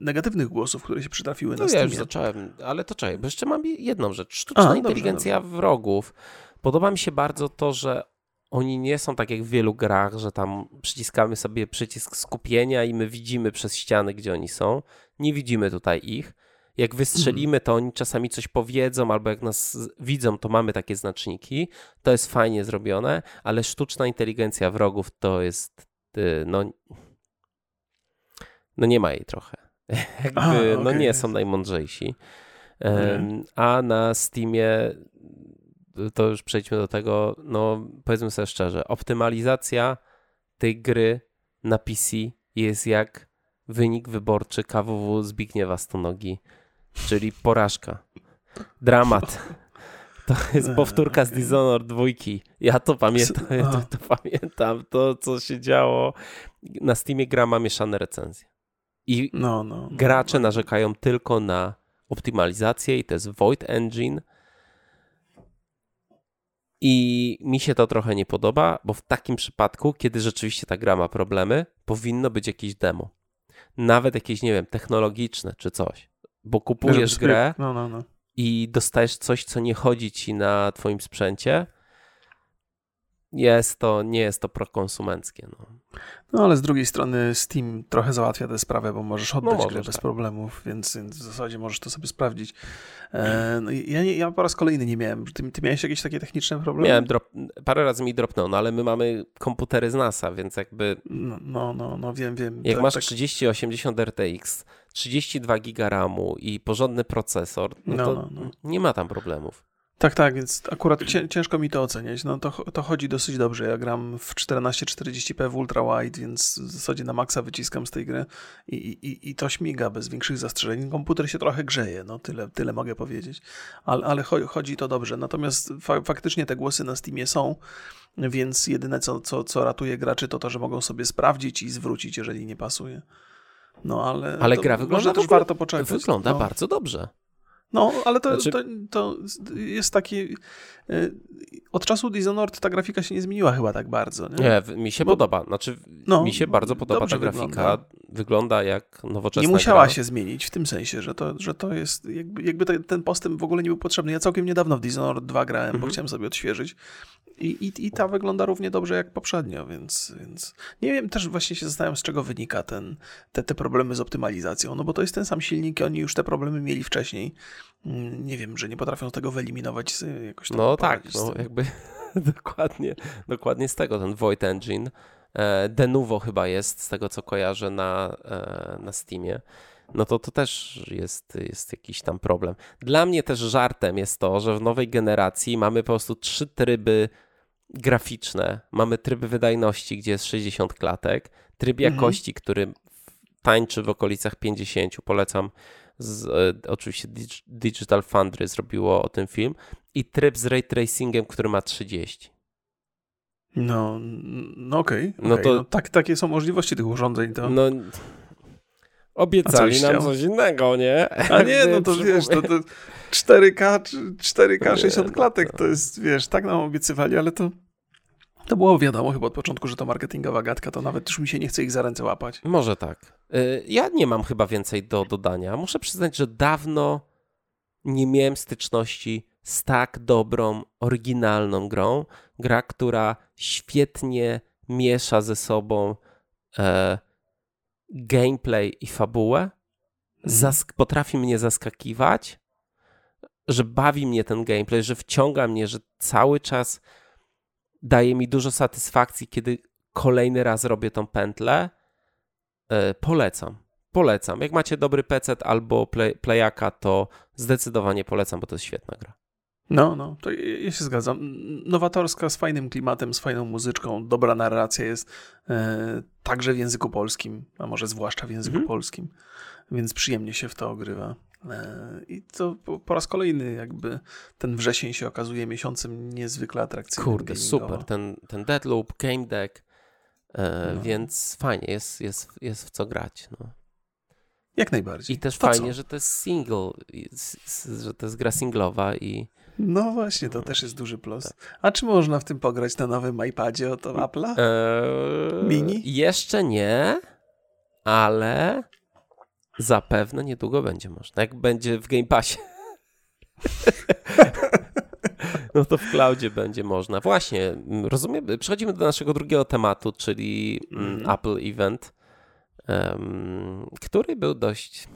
negatywnych głosów, które się przytrafiły na No ja już zacząłem, ale to czekaj, bo jeszcze mam jedną rzecz. Sztuczna A, dobrze, inteligencja wrogów. Podoba mi się bardzo to, że oni nie są tak jak w wielu grach, że tam przyciskamy sobie przycisk skupienia i my widzimy przez ściany, gdzie oni są. Nie widzimy tutaj ich. Jak wystrzelimy, to oni czasami coś powiedzą, albo jak nas widzą, to mamy takie znaczniki. To jest fajnie zrobione, ale sztuczna inteligencja wrogów to jest, y, no, no nie ma jej trochę. Jakby, A, No nie są najmądrzejsi. A na Steamie, to już przejdźmy do tego, no powiedzmy sobie szczerze, optymalizacja tej gry na PC jest jak wynik wyborczy KWW Zbigniewa Stonogi, czyli porażka. Dramat. To jest powtórka z Dishonored dwójki. Ja to pamiętam, ja to, to pamiętam, to co się działo. Na Steamie gra ma mieszane recenzje. I No, no, no. gracze narzekają tylko na optymalizację i to jest Void Engine. I mi się to trochę nie podoba, bo w takim przypadku, kiedy rzeczywiście ta gra ma problemy, powinno być jakieś demo. Nawet jakieś, nie wiem, technologiczne czy coś. Bo kupujesz Żeby grę No, no, no. i dostajesz coś, co nie chodzi ci na twoim sprzęcie. Jest to, nie jest to prokonsumenckie. No. No ale z drugiej strony Steam trochę załatwia tę sprawę, bo możesz oddać możesz, grę bez tak. problemów, więc w zasadzie możesz to sobie sprawdzić. E, no, ja, nie, ja po raz kolejny nie miałem. Ty, ty miałeś jakieś takie techniczne problemy? Miałem drop, parę razy mi dropnął, no ale my mamy komputery z NASA, więc jakby No, no, no, no wiem, wiem. Jak Tak, masz tak. 3080 RTX, 32 giga RAMu i porządny procesor, no, No, to no, no. nie ma tam problemów. Tak, tak, więc akurat ciężko mi to oceniać. No to, to chodzi dosyć dobrze. Ja gram w 1440p w ultra wide, więc w zasadzie na maksa wyciskam z tej gry i, i, i to śmiga bez większych zastrzeżeń. Komputer się trochę grzeje, no tyle, tyle mogę powiedzieć, ale, ale chodzi to dobrze. Natomiast fa faktycznie te głosy na Steamie są, więc jedyne co, co, co ratuje graczy to to, że mogą sobie sprawdzić i zwrócić, jeżeli nie pasuje. No ale, ale gra wygląda może też warto poczekać. Wygląda no. bardzo dobrze. No, ale to, znaczy... to, to, jest taki. E, od czasu Dishonored ta grafika się nie zmieniła chyba tak bardzo. Nie, nie mi się Bo... podoba. Znaczy, no, mi się bardzo podoba ta grafika. Wygląda. wygląda. jak nowoczesna. Nie musiała gra. się zmienić w tym sensie, że to, że to jest. Jakby, jakby ten postęp w ogóle nie był potrzebny. Ja całkiem niedawno w Dishonored 2 grałem, mhm. bo chciałem sobie odświeżyć. I, i, I ta wygląda równie dobrze jak poprzednio, więc, więc nie wiem, też właśnie się zastanawiam, z czego wynika ten, te, te problemy z optymalizacją. No bo to jest ten sam silnik, oni już te problemy mieli wcześniej. Mm, nie wiem, że nie potrafią tego wyeliminować jakoś tam No tak, no jakby dokładnie, dokładnie z tego ten Void Engine. E, Denuvo chyba jest, z tego co kojarzę na, e, na Steamie no to to też jest, jest jakiś tam problem. Dla mnie też żartem jest to, że w nowej generacji mamy po prostu trzy tryby graficzne. Mamy tryb wydajności, gdzie jest 60 klatek, tryb mhm. jakości, który tańczy w okolicach 50. Polecam. Z, e, oczywiście Digital Foundry zrobiło o tym film. I tryb z ray tracingiem, który ma 30. No, no okej. Okay, no okay. to no, tak, takie są możliwości tych urządzeń. To... No, obiecali nam coś innego, nie? A nie, no to wiesz, to, to 4K, 4K 60 klatek, to jest, wiesz, tak nam obiecywali, ale to to było wiadomo chyba od początku, że to marketingowa gadka, to nawet już mi się nie chce ich za ręce łapać. Może tak. Y, ja nie mam chyba więcej do dodania. Muszę przyznać, że dawno nie miałem styczności z tak dobrą, oryginalną grą. Gra, która świetnie miesza ze sobą e, gameplay i fabułę. Mhm. potrafi mnie zaskakiwać, że bawi mnie ten gameplay, że wciąga mnie, że cały czas daje mi dużo satysfakcji, kiedy kolejny raz robię tą pętlę. E, polecam. Polecam. Jak macie dobry PC albo play, playaka, to zdecydowanie polecam, bo to jest świetna gra. No, no, to ja się zgadzam. Nowatorska, z fajnym klimatem, z fajną muzyczką, dobra narracja jest e, także w języku polskim, a może zwłaszcza w języku mm. polskim, więc przyjemnie się w to ogrywa. E, I to po, po, raz kolejny jakby ten wrzesień się okazuje miesiącem niezwykle atrakcyjnym. Kurde, super. Ten, ten Deadloop, Game Deck, e, no. więc fajnie, jest, jest, jest w co grać. No. Jak najbardziej. I też to fajnie, co? że to jest single, że to jest gra singlowa i no właśnie, to też jest duży plus. Tak. A czy można w tym pograć na nowym iPadzie od Apple'a? Eee, Mini? Jeszcze nie, ale zapewne niedługo będzie można. Jak będzie w Game Passie. no to w cloudzie będzie można. Właśnie, rozumiem, przechodzimy do naszego drugiego tematu, czyli mm. Apple Event, um, który był dość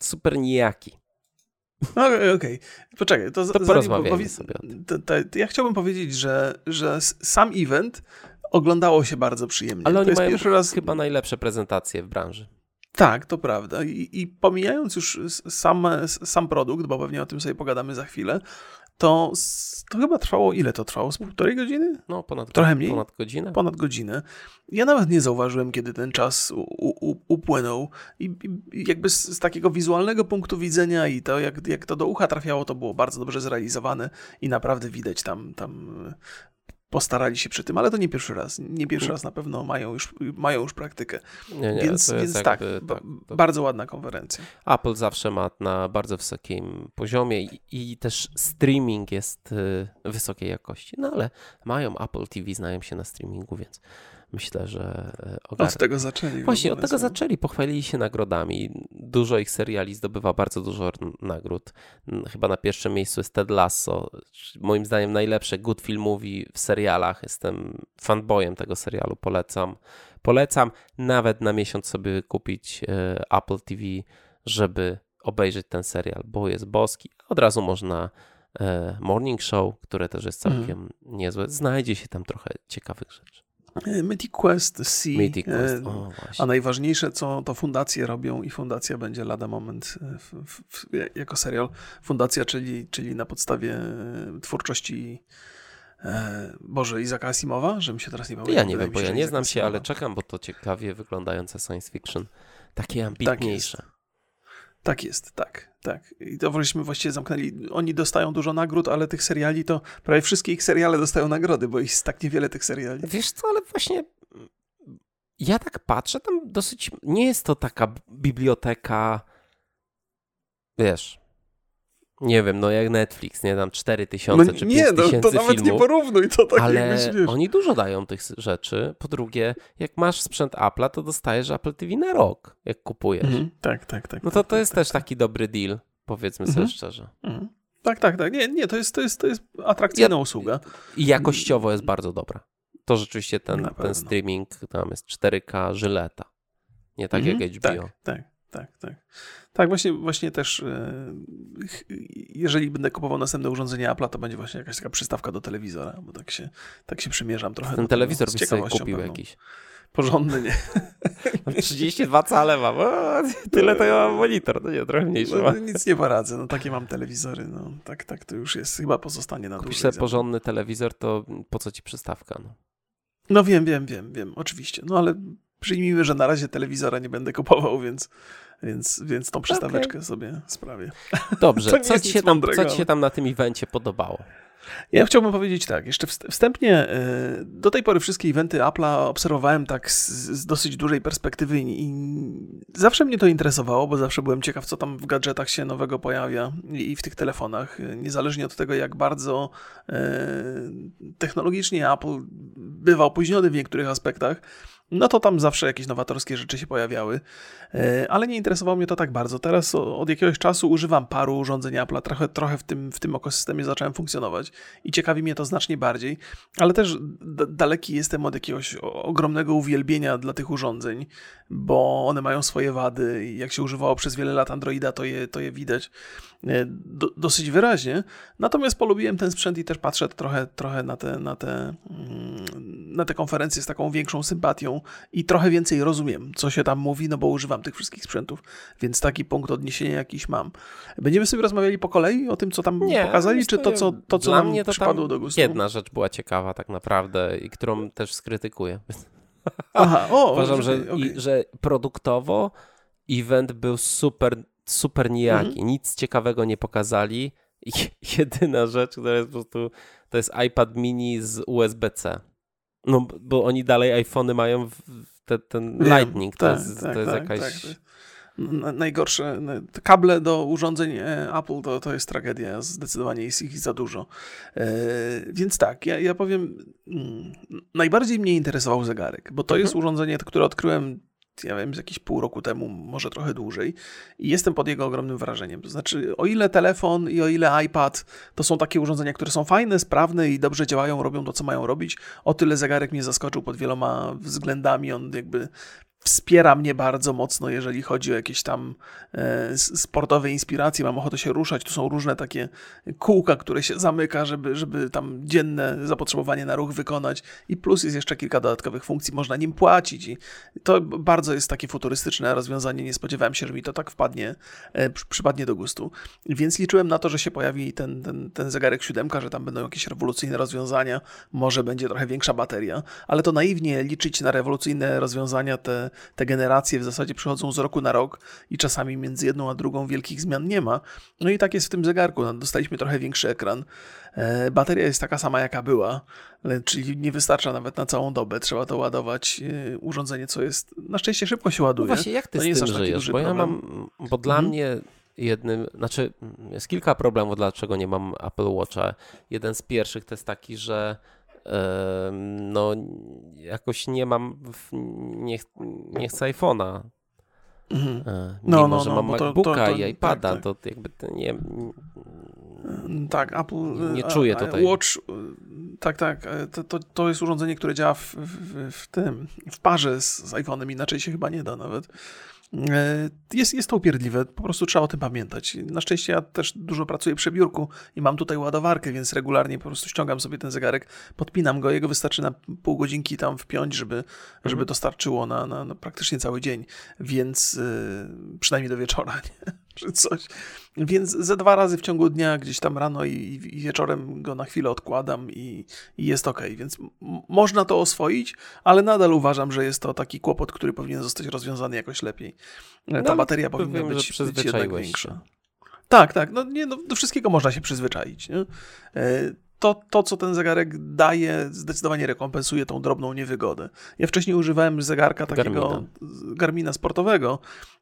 super nijaki. Okej, okay, poczekaj. To, to porozmawiajmy sobie to, to, to, Ja chciałbym powiedzieć, że, że sam event oglądało się bardzo przyjemnie. Ale oni mają raz... chyba najlepsze prezentacje w branży. Tak, to prawda. I, I, pomijając już sam, sam produkt, bo pewnie o tym sobie pogadamy za chwilę, to, to chyba trwało, ile to trwało? Z półtorej godziny? No, ponad, Trochę mniej? Ponad godzinę. Ponad godzinę. Ja nawet nie zauważyłem, kiedy ten czas u, u, upłynął. I, I, jakby z, z, takiego wizualnego punktu widzenia i to, jak, jak to do ucha trafiało, to było bardzo dobrze zrealizowane i naprawdę widać tam, tam postarali się przy tym, ale to nie pierwszy raz. Nie pierwszy raz na pewno mają już, mają już praktykę. Nie, nie, więc więc tak, tak to... bardzo ładna konferencja. Apple zawsze ma na bardzo wysokim poziomie i, i, też streaming jest y, wysokiej jakości. No ale mają Apple TV, znają się na streamingu, więc myślę, że e, ogarną. Od tego zaczęli. Właśnie, od tego zaczęli. Pochwalili się nagrodami. Dużo ich seriali zdobywa bardzo dużo nagród. Chyba na pierwszym miejscu jest Ted Lasso. Moim zdaniem najlepsze good film movie w serialach. Jestem fanboyem tego serialu. Polecam. Polecam nawet na miesiąc sobie kupić e, Apple TV, żeby obejrzeć ten serial, bo jest boski. Od razu można e, Morning Show, które też jest całkiem mm. niezłe. Znajdzie się tam trochę ciekawych rzeczy. E, Mythic Quest C. Mythic e, Quest, o A najważniejsze, co to fundacje robią i fundacja będzie lada moment e, w, w, jako serial. Fundacja, czyli, czyli na podstawie twórczości e, Boże, Izaka Asimowa, że mi się teraz nie Ja pamiętam. nie wiem, bo ja nie znam się, ale czekam, bo to ciekawie wyglądające science fiction. Takie Tak ambitniejsze. Tak jest, tak, tak. I to żeśmy właściwie zamknęli. Oni dostają dużo nagród, ale tych seriali to prawie wszystkie ich seriale dostają nagrody, bo jest tak niewiele tych seriali. Wiesz co, ale właśnie mm, ja tak patrzę, tam dosyć nie jest to taka biblioteka, wiesz, nie wiem, no jak Netflix, nie tam 4000 czy 5000 no, to nawet nie filmów, porównuj, to tak ale wiesz. oni dużo dają tych rzeczy. Po drugie, jak masz sprzęt Apple'a, to dostajesz Apple TV na rok, jak kupujesz. Mhm, tak, tak, tak. No to tak, to tak, jest tak, też tak. taki dobry deal, powiedzmy Mhm. sobie szczerze. Mhm. Tak, tak, tak. Nie, nie, to jest, to jest, to jest atrakcyjna usługa. I jakościowo jest bardzo dobra. To rzeczywiście ten, ten streaming, tam jest 4K żyleta. Nie tak Mhm, jak HBO. Tak, tak, tak, tak. Tak, właśnie, właśnie też e, jeżeli będę kupował następne urządzenie Apple'a, to będzie właśnie jakaś taka przystawka do telewizora, bo tak się, tak się przymierzam trochę. Ten telewizor byś sobie kupił pewną. jakiś. Porządny, nie? 32 cale mam. O, tyle to ja mam monitor. No nie, trochę mniejszy No, mam. nic nie poradzę, no takie mam telewizory, no tak, tak to już jest, chyba pozostanie na Kupisz sobie porządny telewizor, to po co ci przystawka? No. No wiem, wiem, wiem, wiem, oczywiście, no ale przyjmijmy, że na razie telewizora nie będę kupował, więc, więc, więc tą przystaweczkę sobie sprawię. Dobrze, co ci, się tam, mądrego, co ci się tam na tym evencie podobało? Ja chciałbym powiedzieć tak, jeszcze wst- wstępnie, e, do tej pory wszystkie eventy Apple'a obserwowałem tak z, z dosyć dużej perspektywy i zawsze mnie to interesowało, bo zawsze byłem ciekaw, co tam w gadżetach się nowego pojawia i w tych telefonach, niezależnie od tego, jak bardzo e, technologicznie Apple bywa opóźniony w niektórych aspektach, no to tam zawsze jakieś nowatorskie rzeczy się pojawiały, E, ale nie interesowało mnie to tak bardzo. Teraz od jakiegoś czasu używam paru urządzeń Apple'a, trochę, trochę w, tym, w tym ekosystemie zacząłem funkcjonować i ciekawi mnie to znacznie bardziej, ale też daleki jestem od jakiegoś ogromnego uwielbienia dla tych urządzeń, bo one mają swoje wady i jak się używało przez wiele lat Androida, to je, to je widać e, do, dosyć wyraźnie. Natomiast polubiłem ten sprzęt i też patrzę trochę, trochę na, te, na, te, mm, na te konferencje z taką większą sympatią i trochę więcej rozumiem, co się tam mówi, no bo używam tych wszystkich sprzętów, więc taki punkt odniesienia jakiś mam. Będziemy sobie rozmawiali po kolei o tym, co tam pokazali, wiesz czy to, co, to, co nam przypadło do gustu? Jedna rzecz była ciekawa tak naprawdę i którą też skrytykuję. Aha, o, Uważam, że, okej. i, że produktowo event był super, super nijaki. Mhm. Nic ciekawego nie pokazali. Jedyna rzecz, która jest po prostu, to jest iPad mini z USB-C. No, bo oni dalej iPhony mają w, te, ten Lightning. To tak, jest, tak, to jest tak, jakaś... tak, to jest n- Najgorsze, n- te kable do urządzeń e, Apple to, to jest tragedia, zdecydowanie jest ich za dużo. E, więc tak, ja, ja powiem, mm, najbardziej mnie interesował zegarek, bo to Mhm. jest urządzenie, które odkryłem, ja wiem, z jakieś pół roku temu, może trochę dłużej i jestem pod jego ogromnym wrażeniem. To znaczy, o ile telefon i o ile iPad to są takie urządzenia, które są fajne, sprawne i dobrze działają, robią to, co mają robić, o tyle zegarek mnie zaskoczył pod wieloma względami. On jakby wspiera mnie bardzo mocno, jeżeli chodzi o jakieś tam e, sportowe inspiracje. Mam ochotę się ruszać. Tu są różne takie kółka, które się zamyka, żeby, żeby tam dzienne zapotrzebowanie na ruch wykonać. I plus jest jeszcze kilka dodatkowych funkcji. Można nim płacić. I to bardzo jest takie futurystyczne rozwiązanie. Nie spodziewałem się, że mi to tak wpadnie, e, przy- przypadnie do gustu. Więc liczyłem na to, że się pojawi ten, ten, ten zegarek siódemka, że tam będą jakieś rewolucyjne rozwiązania. Może będzie trochę większa bateria. Ale to naiwnie liczyć na rewolucyjne rozwiązania. Te, te generacje w zasadzie przychodzą z roku na rok i czasami między jedną a drugą wielkich zmian nie ma. No i tak jest w tym zegarku. No, Dostaliśmy trochę większy ekran. E, Bateria jest taka sama, jaka była, ale- czyli nie wystarcza nawet na całą dobę. Trzeba to ładować. e, Urządzenie, co jest na szczęście szybko się No ładuje. właśnie, jak ty To nie jest tym aż taki żyjesz? Bo ja mam, bo dla Mhm. mnie jednym, znaczy jest kilka problemów, dlaczego nie mam Apple Watcha. Jeden z pierwszych to jest taki, że no jakoś nie mam, nie, nie chcę iPhone'a. Mhm. E, No, Mimo, no, że no, mam bo to- MacBooka to- to- i iPada, tak, to jakby to nie... Tak, Apple. Nie e, czuję a- tutaj. Watch, e, tak, tak. e, To, to, to jest urządzenie, które działa w, w, w tym, w parze z, z iPhone'em, inaczej się chyba nie da nawet. E, jest, jest to upierdliwe, po prostu trzeba o tym pamiętać. Na szczęście ja też dużo pracuję przy biurku i mam tutaj ładowarkę, więc regularnie po prostu ściągam sobie ten zegarek, podpinam go, jego wystarczy na pół godzinki tam wpiąć, żeby, żeby mhm. to starczyło na, na, na, praktycznie cały dzień, więc yy, przynajmniej do wieczora, nie? Czy coś. Więc ze dwa razy w ciągu dnia, gdzieś tam rano i, i wieczorem go na chwilę odkładam i, i jest ok. Więc można to oswoić, ale nadal uważam, że jest to taki kłopot, który powinien zostać rozwiązany jakoś lepiej. Ta no, bateria powinna być, być jednak większa. Tak, tak. No, nie, no, do wszystkiego można się przyzwyczaić. Nie? E, to, to, co ten zegarek daje, zdecydowanie rekompensuje tą drobną niewygodę. Ja wcześniej używałem zegarka takiego Garmina, Garmina sportowego,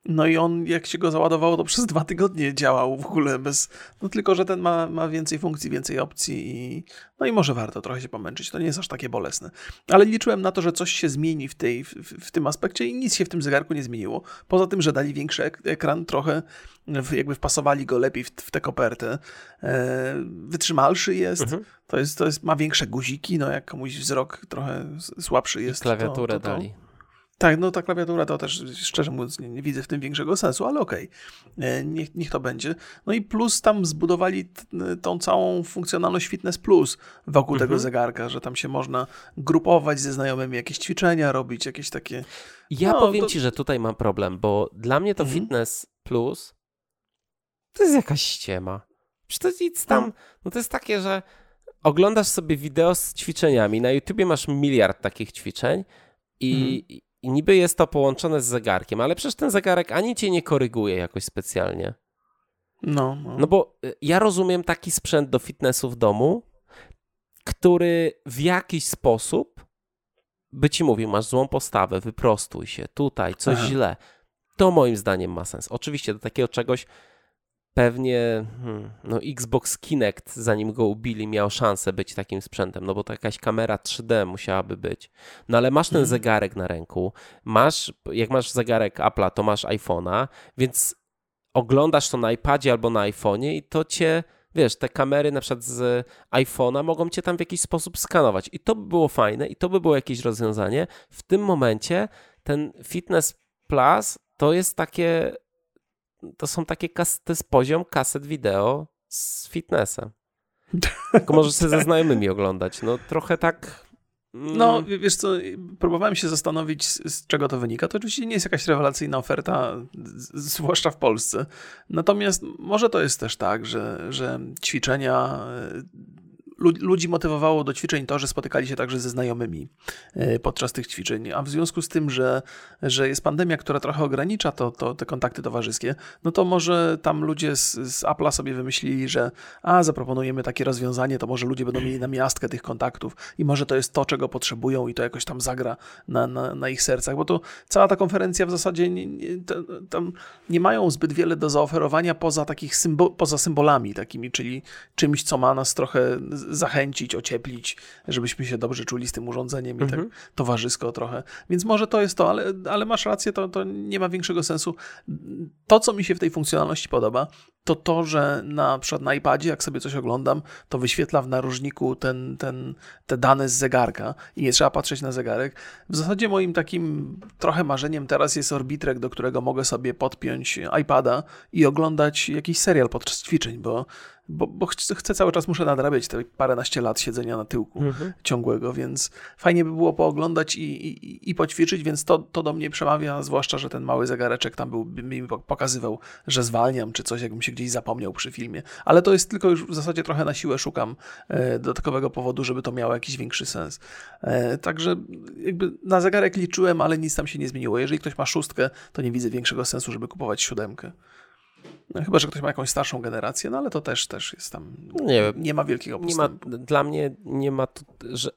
no i on, jak się go załadowało, to przez dwa tygodnie działał w ogóle bez. No tylko, że ten ma, ma więcej funkcji, więcej opcji i. No i może warto trochę się pomęczyć. To nie jest aż takie bolesne. Ale liczyłem na to, że coś się zmieni w, tej, w, w tym aspekcie i nic się w tym zegarku nie zmieniło. Poza tym, że dali większy ekran, trochę jakby wpasowali go lepiej w, w tę kopertę. E, wytrzymalszy jest. Mhm. To jest, to jest, ma większe guziki, no jak komuś wzrok trochę słabszy jest. I klawiaturę to, to, to, dali. Tak, no ta klawiatura to też szczerze mówiąc nie, nie widzę w tym większego sensu, ale okej, okay. E, niech, niech to będzie. No i plus tam zbudowali t, tą całą funkcjonalność Fitness Plus wokół mhm. tego zegarka, że tam się można grupować ze znajomymi, jakieś ćwiczenia robić, jakieś takie... Ja no, powiem to... ci, że tutaj mam problem, bo dla mnie to mhm. Fitness Plus to jest jakaś ściema. Czy to nic tam, no. no to jest takie, że oglądasz sobie wideo z ćwiczeniami, na YouTubie masz miliard takich ćwiczeń i, mhm. I niby jest to połączone z zegarkiem, ale przecież ten zegarek ani cię nie koryguje jakoś specjalnie. No, no. no bo y, ja rozumiem taki sprzęt do fitnessu w domu, który w jakiś sposób by ci mówił, masz złą postawę, wyprostuj się, tutaj coś Aha. źle. To moim zdaniem ma sens. Oczywiście do takiego czegoś pewnie hmm, no Xbox Kinect, zanim go ubili, miał szansę być takim sprzętem, no bo to jakaś kamera 3D musiałaby być. No ale masz ten mhm. zegarek na ręku, masz, jak masz zegarek Apple'a, to masz iPhone'a, więc oglądasz to na iPadzie albo na iPhone'ie i to cię, wiesz, te kamery na przykład z iPhone'a mogą cię tam w jakiś sposób skanować i to by było fajne i to by było jakieś rozwiązanie. W tym momencie ten Fitness Plus to jest takie to są takie, kas- to jest poziom kaset wideo z fitnessem. Tylko możesz tak. ze znajomymi oglądać. No trochę tak... No, mm. wiesz co, próbowałem się zastanowić, z, czego to wynika. To oczywiście nie jest jakaś rewelacyjna oferta, zwłaszcza w Polsce. Natomiast może to jest też tak, że, że ćwiczenia ludzi motywowało do ćwiczeń to, że spotykali się także ze znajomymi e, podczas tych ćwiczeń, a w związku z tym, że, że jest pandemia, która trochę ogranicza to, to, te kontakty towarzyskie, no to może tam ludzie z, z Apple'a sobie wymyślili, że a, zaproponujemy takie rozwiązanie, to może ludzie będą mieli namiastkę tych kontaktów i może to jest to, czego potrzebują i to jakoś tam zagra na, na, na ich sercach, bo to cała ta konferencja w zasadzie nie, nie, tam nie mają zbyt wiele do zaoferowania poza takich symbo, poza symbolami takimi, czyli czymś, co ma nas trochę zachęcić, ocieplić, żebyśmy się dobrze czuli z tym urządzeniem i tak mhm. tak towarzysko trochę. Więc może to jest to, ale, ale masz rację, to, to nie ma większego sensu. To, co mi się w tej funkcjonalności podoba, to to, że na przykład na iPadzie, jak sobie coś oglądam, to wyświetla w narożniku ten, ten, te dane z zegarka i nie trzeba patrzeć na zegarek. W zasadzie moim takim trochę marzeniem teraz jest Orbitrek, do którego mogę sobie podpiąć iPada i oglądać jakiś serial podczas ćwiczeń, bo bo, bo chcę, chcę, cały czas, muszę nadrabiać te paręnaście lat siedzenia na tyłku mhm. ciągłego, więc fajnie by było pooglądać i, i, i poćwiczyć, więc to, to do mnie przemawia, zwłaszcza, że ten mały zegareczek tam był, by mi pokazywał, że zwalniam, czy coś, jakbym się gdzieś zapomniał przy filmie. Ale to jest tylko już w zasadzie trochę na siłę szukam e, dodatkowego powodu, żeby to miało jakiś większy sens. E, także jakby na zegarek liczyłem, ale nic tam się nie zmieniło. Jeżeli ktoś ma szóstkę, to nie widzę większego sensu, żeby kupować siódemkę. No, chyba, że ktoś ma jakąś starszą generację, no ale to też, też jest tam. Nie, nie ma wielkiego postępu. Nie ma, dla mnie nie ma tu,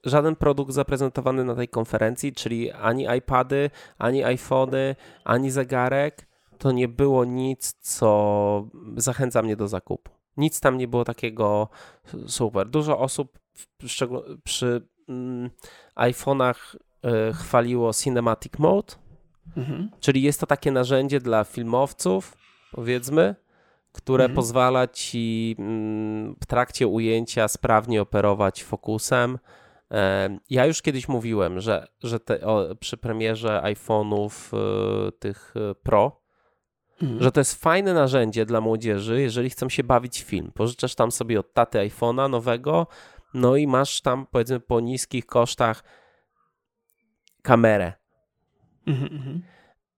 żaden produkt zaprezentowany na tej konferencji, czyli ani iPady, ani iPhony, ani zegarek. To nie było nic, co zachęca mnie do zakupu. Nic tam nie było takiego super. Dużo osób przy, mm, iPhone'ach y, chwaliło Cinematic Mode, mhm. czyli jest to takie narzędzie dla filmowców, powiedzmy, które mhm. pozwala ci mm, w trakcie ujęcia sprawnie operować fokusem. Ja już kiedyś mówiłem, że, że te, o, przy premierze iPhone'ów y, tych Pro Że to jest fajne narzędzie dla młodzieży, jeżeli chcą się bawić film. Pożyczasz tam sobie od taty iPhone'a nowego, no i masz tam powiedzmy po niskich kosztach kamerę. Mhm, mhm.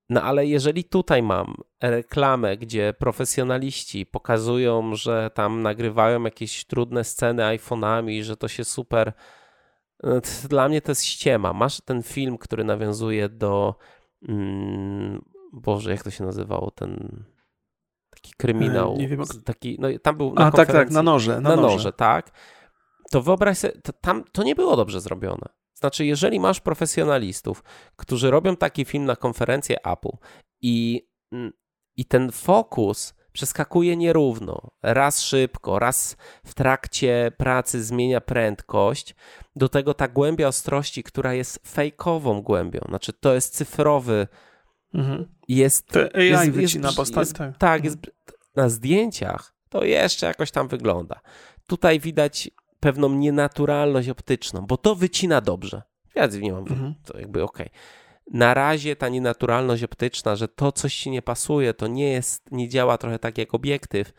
No ale jeżeli tutaj mam reklamę, gdzie profesjonaliści pokazują, że tam nagrywają jakieś trudne sceny iPhone'ami, że to się super. No dla mnie to jest ściema. Masz ten film, który nawiązuje do. Mm, Boże, jak to się nazywało? Ten taki kryminał. E, nie wiem, taki, no, tam był na A, tak, tak, na noże. Na, na noże. noże, tak. To wyobraź sobie, to, tam to nie było dobrze zrobione. Znaczy, jeżeli masz profesjonalistów, którzy robią taki film na konferencję Apple i, mm, i ten fokus przeskakuje nierówno, raz szybko, raz w trakcie pracy zmienia prędkość, do tego ta głębia ostrości, która jest fejkową głębią, znaczy to jest cyfrowy, mhm. jest... AI jest, wycina jest, postać. Jest, tak, tak jest, na zdjęciach to jeszcze jakoś tam wygląda. Tutaj widać pewną nienaturalność optyczną, bo to wycina dobrze. Ja nie mam, mhm. to jakby okej. Okay. Na razie ta nienaturalność optyczna, że to coś ci nie pasuje, to nie jest, nie działa trochę tak jak obiektyw,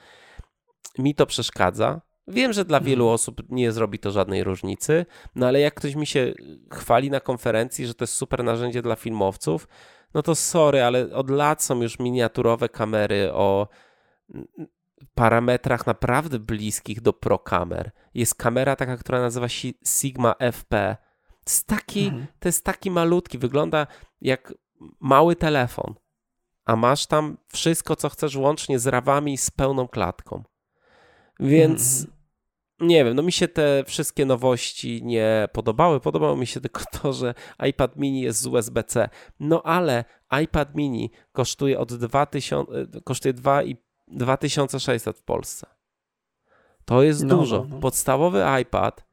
mi to przeszkadza. Wiem, że dla wielu mhm. osób nie zrobi to żadnej różnicy, no ale jak ktoś mi się chwali na konferencji, że to jest super narzędzie dla filmowców, no to sorry, ale od lat są już miniaturowe kamery o parametrach naprawdę bliskich do pro kamer. Jest kamera taka, która nazywa się Sigma FP. To jest taki, mhm. to jest taki malutki, wygląda jak mały telefon, a masz tam wszystko, co chcesz, łącznie z rawami z pełną klatką. Więc mhm. Nie wiem, no mi się te wszystkie nowości nie podobały. Podobało mi się tylko to, że iPad mini jest z USB-C. No ale iPad mini kosztuje od 2000, kosztuje 2,5 2600 w Polsce. To jest no, dużo. No, no. Podstawowy iPad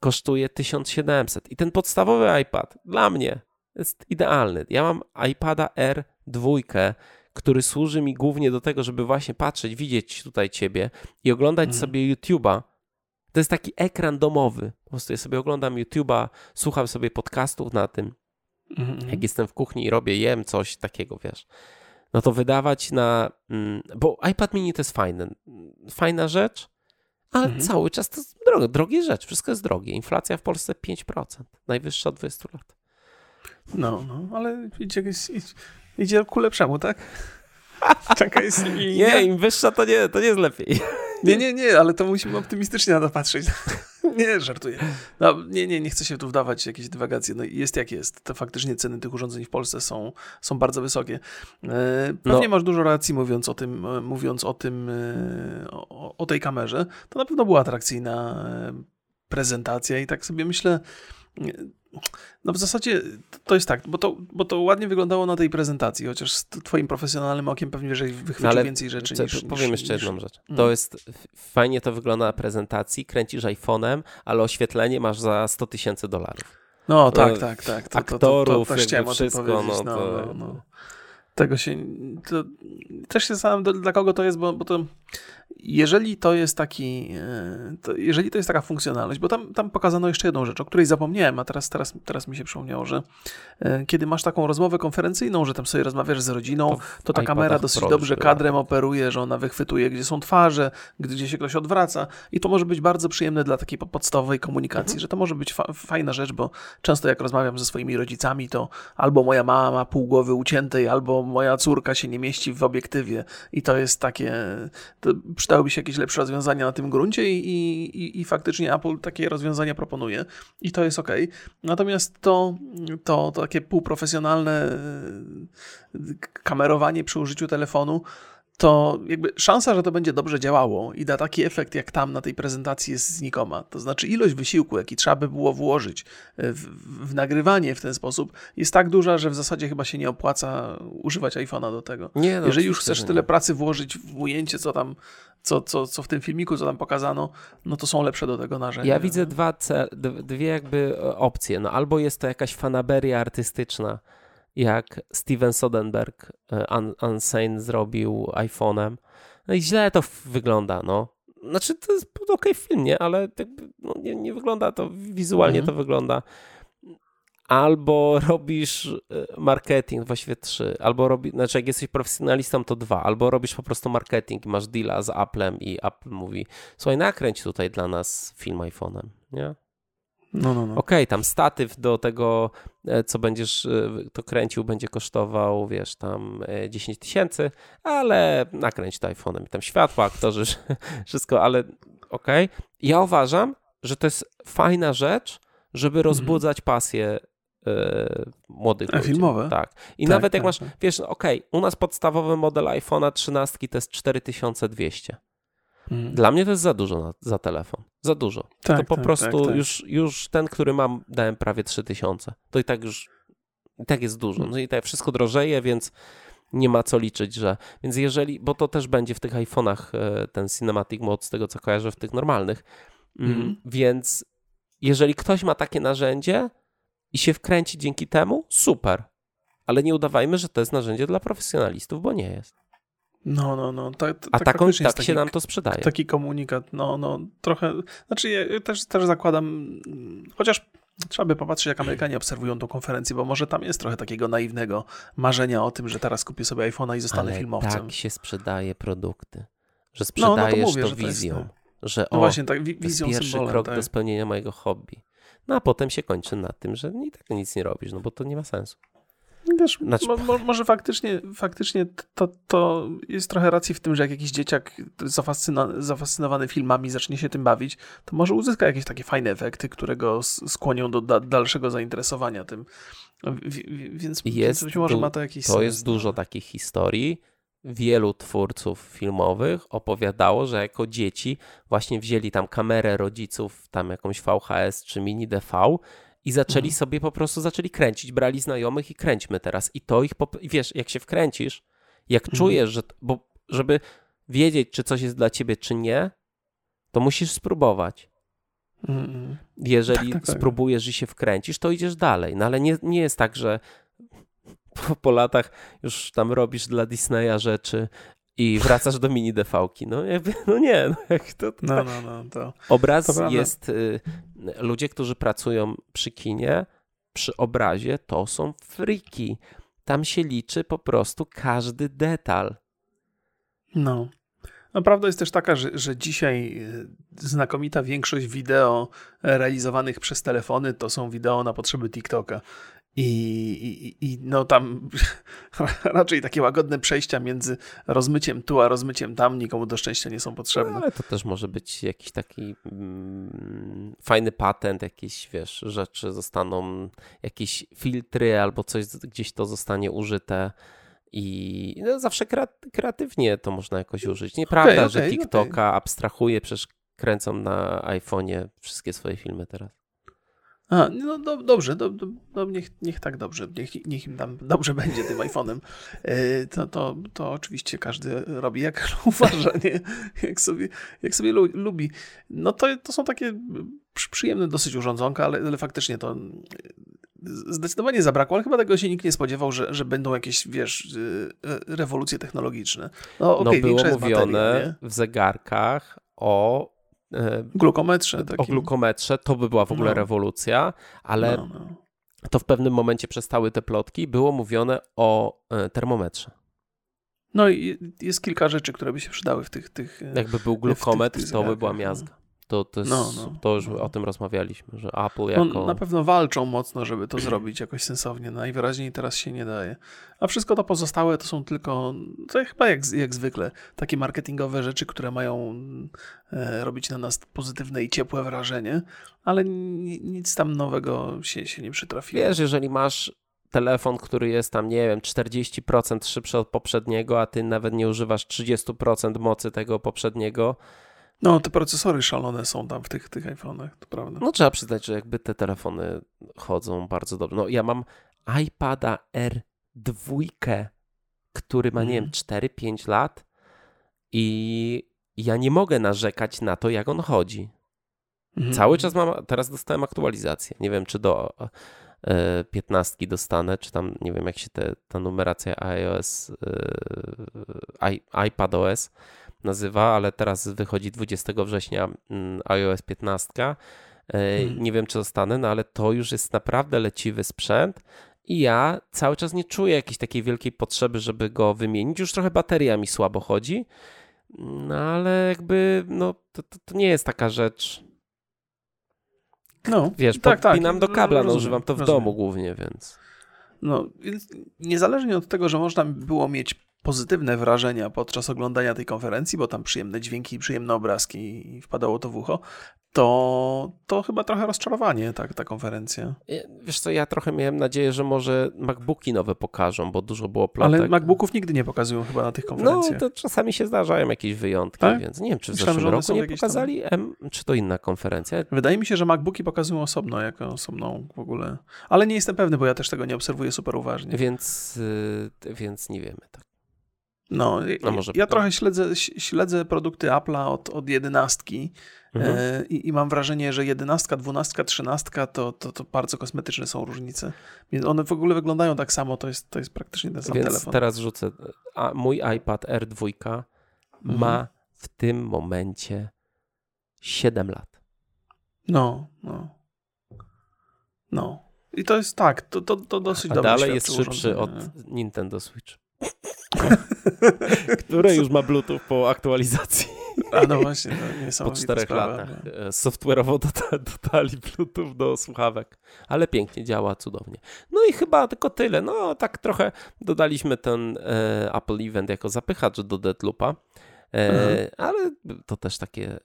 kosztuje 1700 i ten podstawowy iPad dla mnie jest idealny. Ja mam iPada R2, który służy mi głównie do tego, żeby właśnie patrzeć, widzieć tutaj ciebie i oglądać mhm. sobie YouTube'a. To jest taki ekran domowy. Po prostu ja sobie oglądam YouTube'a, słucham sobie podcastów na tym. Mhm. Jak jestem w kuchni i robię, jem coś takiego, wiesz no to wydawać na. Mm, bo iPad mini to jest fajne, fajna rzecz, ale mhm. cały czas to jest drogie, drogie rzecz, wszystko jest drogie. Inflacja w Polsce 5%, najwyższa od 20 lat. No, no, ale idzie, idzie, idzie ku lepszemu, tak? Taka jest Nie, im wyższa to nie, to nie jest lepiej. Nie, nie, nie, ale to musimy optymistycznie na to patrzeć. nie, żartuję. No, nie, nie, nie chcę się tu wdawać w jakieś dywagacje. No, jest jak jest. To faktycznie ceny tych urządzeń w Polsce są, są bardzo wysokie. E, pewnie no. masz dużo racji mówiąc o tym, e, mówiąc o tym, e, o, o tej kamerze. To na pewno była atrakcyjna prezentacja i tak sobie myślę, no w zasadzie to jest tak, bo to, bo to ładnie wyglądało na tej prezentacji, chociaż z twoim profesjonalnym okiem pewnie, że wychwycił no, więcej rzeczy niż, Powiem niż, jeszcze niż... jedną rzecz. Mm. To jest, fajnie to wygląda na prezentacji, kręcisz iPhone'em, ale oświetlenie masz za 100 tysięcy dolarów. No tak, tak, tak. To, aktorów, to, to, to, to wszystko. No, no, no, no, Tego się, też się zastanawiam, dla kogo to jest, bo, bo to jeżeli to jest taki, e, to jeżeli to jest taka funkcjonalność, bo tam, tam pokazano jeszcze jedną rzecz, o której zapomniałem, a teraz, teraz, teraz mi się przypomniało, że e, kiedy masz taką rozmowę konferencyjną, że tam sobie rozmawiasz z rodziną, to, to ta kamera dosyć dobrze kadrem operuje, że ona wychwytuje, gdzie są twarze, gdzie się ktoś odwraca. I to może być bardzo przyjemne dla takiej podstawowej komunikacji, mhm. że to może być fa fajna rzecz, bo często jak rozmawiam ze swoimi rodzicami, to albo moja mama ma pół głowy uciętej, albo moja córka się nie mieści w obiektywie. I to jest takie, to przydałyby się jakieś lepsze rozwiązania na tym gruncie i, i, i faktycznie Apple takie rozwiązania proponuje i to jest ok. Natomiast to, to, to takie półprofesjonalne e, kamerowanie przy użyciu telefonu to jakby szansa, że to będzie dobrze działało i da taki efekt jak tam na tej prezentacji jest znikoma. To znaczy ilość wysiłku, jaki trzeba by było włożyć w, w nagrywanie w ten sposób jest tak duża, że w zasadzie chyba się nie opłaca używać iPhone'a do tego. Nie, no, Jeżeli już chcesz tyle pracy włożyć w ujęcie, co tam, co, co, co w tym filmiku, co tam pokazano, no to są lepsze do tego narzędzia. Ja widzę dwa, dwie jakby opcje. No albo jest to jakaś fanaberia artystyczna, jak Steven Soderbergh e, Un Unsane zrobił iPhone'em. No i źle to wygląda, no. Znaczy, to jest ok film, nie? Ale no, nie, nie wygląda to, wizualnie mhm. to wygląda. albo robisz y, marketing, właściwie trzy, albo robisz, znaczy jak jesteś profesjonalistą to dwa, albo robisz po prostu marketing, masz deala z Applem i Apple mówi, słuchaj, nakręć tutaj dla nas film iPhone'em, nie? No, no, no. Okej, okay, tam statyw do tego, e, co będziesz e, to kręcił, będzie kosztował, wiesz, tam 10 e, tysięcy, ale nakręć to iPhone'em. I tam światła, aktorzy, wszystko, ale okej. Okay. Ja uważam, że to jest fajna rzecz, żeby mhm. rozbudzać pasję młodych A ludzi. filmowe? Tak. I tak, nawet jak tak, masz, tak. wiesz, okej, okay, u nas podstawowy model iPhone'a 13 to jest 4200. Mhm. Dla mnie to jest za dużo na, za telefon. Za dużo. Tak, to po tak, prostu tak, tak. Już, już ten, który mam, dałem prawie 3000. To i tak już i tak jest dużo. No i tak wszystko drożeje, więc nie ma co liczyć, że. Więc jeżeli, bo to też będzie w tych iPhone'ach e, ten Cinematic Mode, z tego co kojarzę, w tych normalnych. Mm. Więc jeżeli ktoś ma takie narzędzie i się wkręci dzięki temu, super. Ale nie udawajmy, że to jest narzędzie dla profesjonalistów, bo nie jest. No, no, no. Tak, A tak, tak, tak taki, się nam to sprzedaje. Taki komunikat, no, no, trochę. Znaczy, ja też, też zakładam, chociaż trzeba by popatrzeć, jak Amerykanie obserwują tą konferencję, bo może tam jest trochę takiego naiwnego marzenia o tym, że teraz kupię sobie iPhone'a i zostanę Ale filmowcem. Tak się sprzedaje produkty, że sprzedajesz no, no to, mówię, to że wizją. To jest, że no o, właśnie, tak, wizją to jest pierwszy symbolem, krok tak. do spełnienia mojego hobby. No a potem się kończy na tym, że i tak nic nie robisz, no bo to nie ma sensu. Znaczy... mo, mo, może faktycznie, faktycznie to, to jest trochę racji w tym, że jak jakiś dzieciak zafascyna, zafascynowany filmami zacznie się tym bawić, to może uzyska jakieś takie fajne efekty, które go skłonią do da, dalszego zainteresowania tym. Więc, jest być może ma to jakiś To sens, jest dużo takich historii. Wielu twórców filmowych opowiadało, że jako dzieci właśnie wzięli tam kamerę rodziców, tam jakąś VHS czy mini DV i zaczęli mhm. sobie po prostu zaczęli kręcić, brali znajomych i kręćmy teraz. I to ich, wiesz, jak się wkręcisz, jak mhm. czujesz, że, bo żeby wiedzieć, czy coś jest dla ciebie, czy nie, to musisz spróbować. Mhm. Jeżeli tak, tak, tak. spróbujesz i się wkręcisz, to idziesz dalej. No ale nie, nie jest tak, że po, po latach już tam robisz dla Disneya rzeczy i wracasz do mini devałki. No, jakby, no nie, no, jak to, to, no, no, no, to Obraz to jest, y, ludzie, którzy pracują przy kinie, przy obrazie, to są friki. Tam się liczy po prostu każdy detal. No. No, prawda jest też taka, że, że dzisiaj y, znakomita większość wideo realizowanych przez telefony to są wideo na potrzeby TikToka. I, i, I, no tam raczej takie łagodne przejścia między rozmyciem tu a rozmyciem tam nikomu do szczęścia nie są potrzebne. No, ale to też może być jakiś taki mm, fajny patent, jakieś wiesz, rzeczy zostaną, jakieś filtry albo coś gdzieś to zostanie użyte. I no, zawsze kreatywnie to można jakoś użyć. Nieprawda, okay, okay, że TikToka okay. abstrahuje, przecież kręcą na iPhone'ie wszystkie swoje filmy teraz. A, no do, dobrze, do, do, do, niech, niech tak dobrze, niech, niech im tam dobrze będzie tym iPhone'em. E, to, to, to oczywiście każdy robi jak uważa, nie? Jak sobie, jak sobie lubi. No to, to są takie przyjemne dosyć urządzonka, ale, ale faktycznie to zdecydowanie zabrakło, ale chyba tego się nikt nie spodziewał, że, że będą jakieś, wiesz, e, rewolucje technologiczne. No, okay, no było mówione w zegarkach o E, glukometrze. Takim. O glukometrze, to by była w ogóle no. rewolucja, ale no, no. to w pewnym momencie przestały te plotki, było mówione o e, termometrze. No i jest kilka rzeczy, które by się przydały w tych... tych e, Jakby był glukometr, tych, tych to by była no. miazga. To, to, jest, no, no, to już no. o tym rozmawialiśmy, że Apple no, jako... Na pewno walczą mocno, żeby to zrobić jakoś sensownie. Najwyraźniej teraz się nie daje. A wszystko to pozostałe to są tylko, to chyba jak, jak zwykle, takie marketingowe rzeczy, które mają e, robić na nas pozytywne i ciepłe wrażenie, ale nic tam nowego się, się nie przytrafiło. Wiesz, jeżeli masz telefon, który jest tam, nie wiem, 40% szybszy od poprzedniego, a ty nawet nie używasz 30% mocy tego poprzedniego, no, te procesory szalone są tam w tych, tych iPhone'ach, to prawda. No trzeba przyznać, że jakby te telefony chodzą bardzo dobrze. No ja mam iPada R2, który ma, nie wiem, 4-5 mhm. lat i ja nie mogę narzekać na to, jak on chodzi. Mhm. Cały czas mam, teraz dostałem aktualizację. Nie wiem, czy do e, 15 dostanę, czy tam, nie wiem, jak się te, ta numeracja iOS, e, iPadOS nazywa, ale teraz wychodzi 20 września mm, iOS 15 Hmm. Nie wiem, czy zostanę, no ale to już jest naprawdę leciwy sprzęt i ja cały czas nie czuję jakiejś takiej wielkiej potrzeby, żeby go wymienić. Już trochę bateria mi słabo chodzi, no ale jakby no, to, to, to nie jest taka rzecz. No, Wiesz, tak, podpinam tak. do kabla, no, używam to w rozumiem. domu głównie, więc. No, więc niezależnie od tego, że można było mieć pozytywne wrażenia podczas oglądania tej konferencji, bo tam przyjemne dźwięki, przyjemne obrazki i wpadało to w ucho, to, to chyba trochę rozczarowanie tak, ta konferencja. Wiesz co, ja trochę miałem nadzieję, że może MacBooki nowe pokażą, bo dużo było plotek. Ale MacBooków nigdy nie pokazują chyba na tych konferencjach. No, to czasami się zdarzają jakieś wyjątki, tak? więc nie wiem, czy w Myślałem, zeszłym roku nie pokazali, tam... czy to inna konferencja. Wydaje mi się, że MacBooki pokazują osobno, jako osobną w ogóle. Ale nie jestem pewny, bo ja też tego nie obserwuję super uważnie. Więc, yy, więc nie wiemy, tak. No, no może ja trochę śledzę, śledzę produkty Apple'a od, od jedenastki mhm. e, i, i, mam wrażenie, że jedenastka, dwunastka, trzynastka to, to, to bardzo kosmetyczne są różnice. One w ogóle wyglądają tak samo, to jest, to jest praktycznie ten sam Więc telefon. teraz rzucę, a mój iPad R2 mhm. ma w tym momencie 7 lat. No, no. No. I to jest tak, to, to, to dosyć a dobrze. dalej jest szybszy od Nintendo Switch. Które już ma Bluetooth po aktualizacji. A no właśnie, to nie Po czterech sprawa, latach. Nie? Software'owo dodali Bluetooth do słuchawek, ale pięknie działa, cudownie. No i chyba tylko tyle. No tak trochę dodaliśmy ten e, Apple Event jako zapychacz do Deadloopa, e, mhm. ale to też takie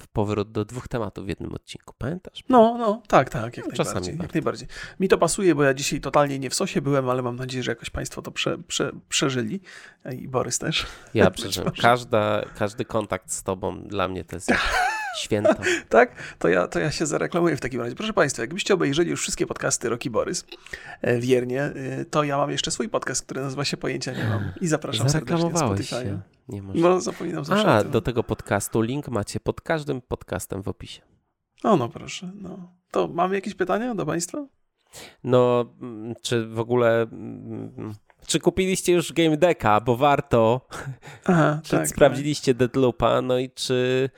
w powrót do dwóch tematów w jednym odcinku, pamiętasz? No, no, tak, tak, jak, no, najbardziej, jak najbardziej. Mi to pasuje, bo ja dzisiaj totalnie nie w sosie byłem, ale mam nadzieję, że jakoś Państwo to prze, prze, przeżyli i Borys też. Ja przeżyłem. Każda, każdy kontakt z Tobą dla mnie to jest Święto. tak? To ja, to ja się zareklamuję w takim razie. Proszę Państwa, jakbyście obejrzeli już wszystkie podcasty Roki Borys e, wiernie, e, to ja mam jeszcze swój podcast, który nazywa się Pojęcia Nie Mam i zapraszam serdecznie na Spotify. Się. Nie może. No, zapominam zawsze A, do tego podcastu link macie pod każdym podcastem w opisie. O, no proszę. No. To mamy jakieś pytania do Państwa? No, mm, czy w ogóle... Mm, czy kupiliście już Game Decka, bo warto. Aha, czy tak, sprawdziliście tak. Deadloopa, no i czy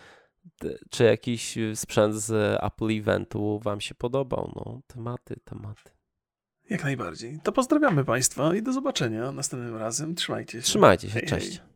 czy jakiś y, sprzęt z Apple Eventu Wam się podobał. No, tematy, tematy. Jak najbardziej. To pozdrawiamy Państwa i do zobaczenia następnym razem. Trzymajcie się. Trzymajcie się, hej, cześć. Hej.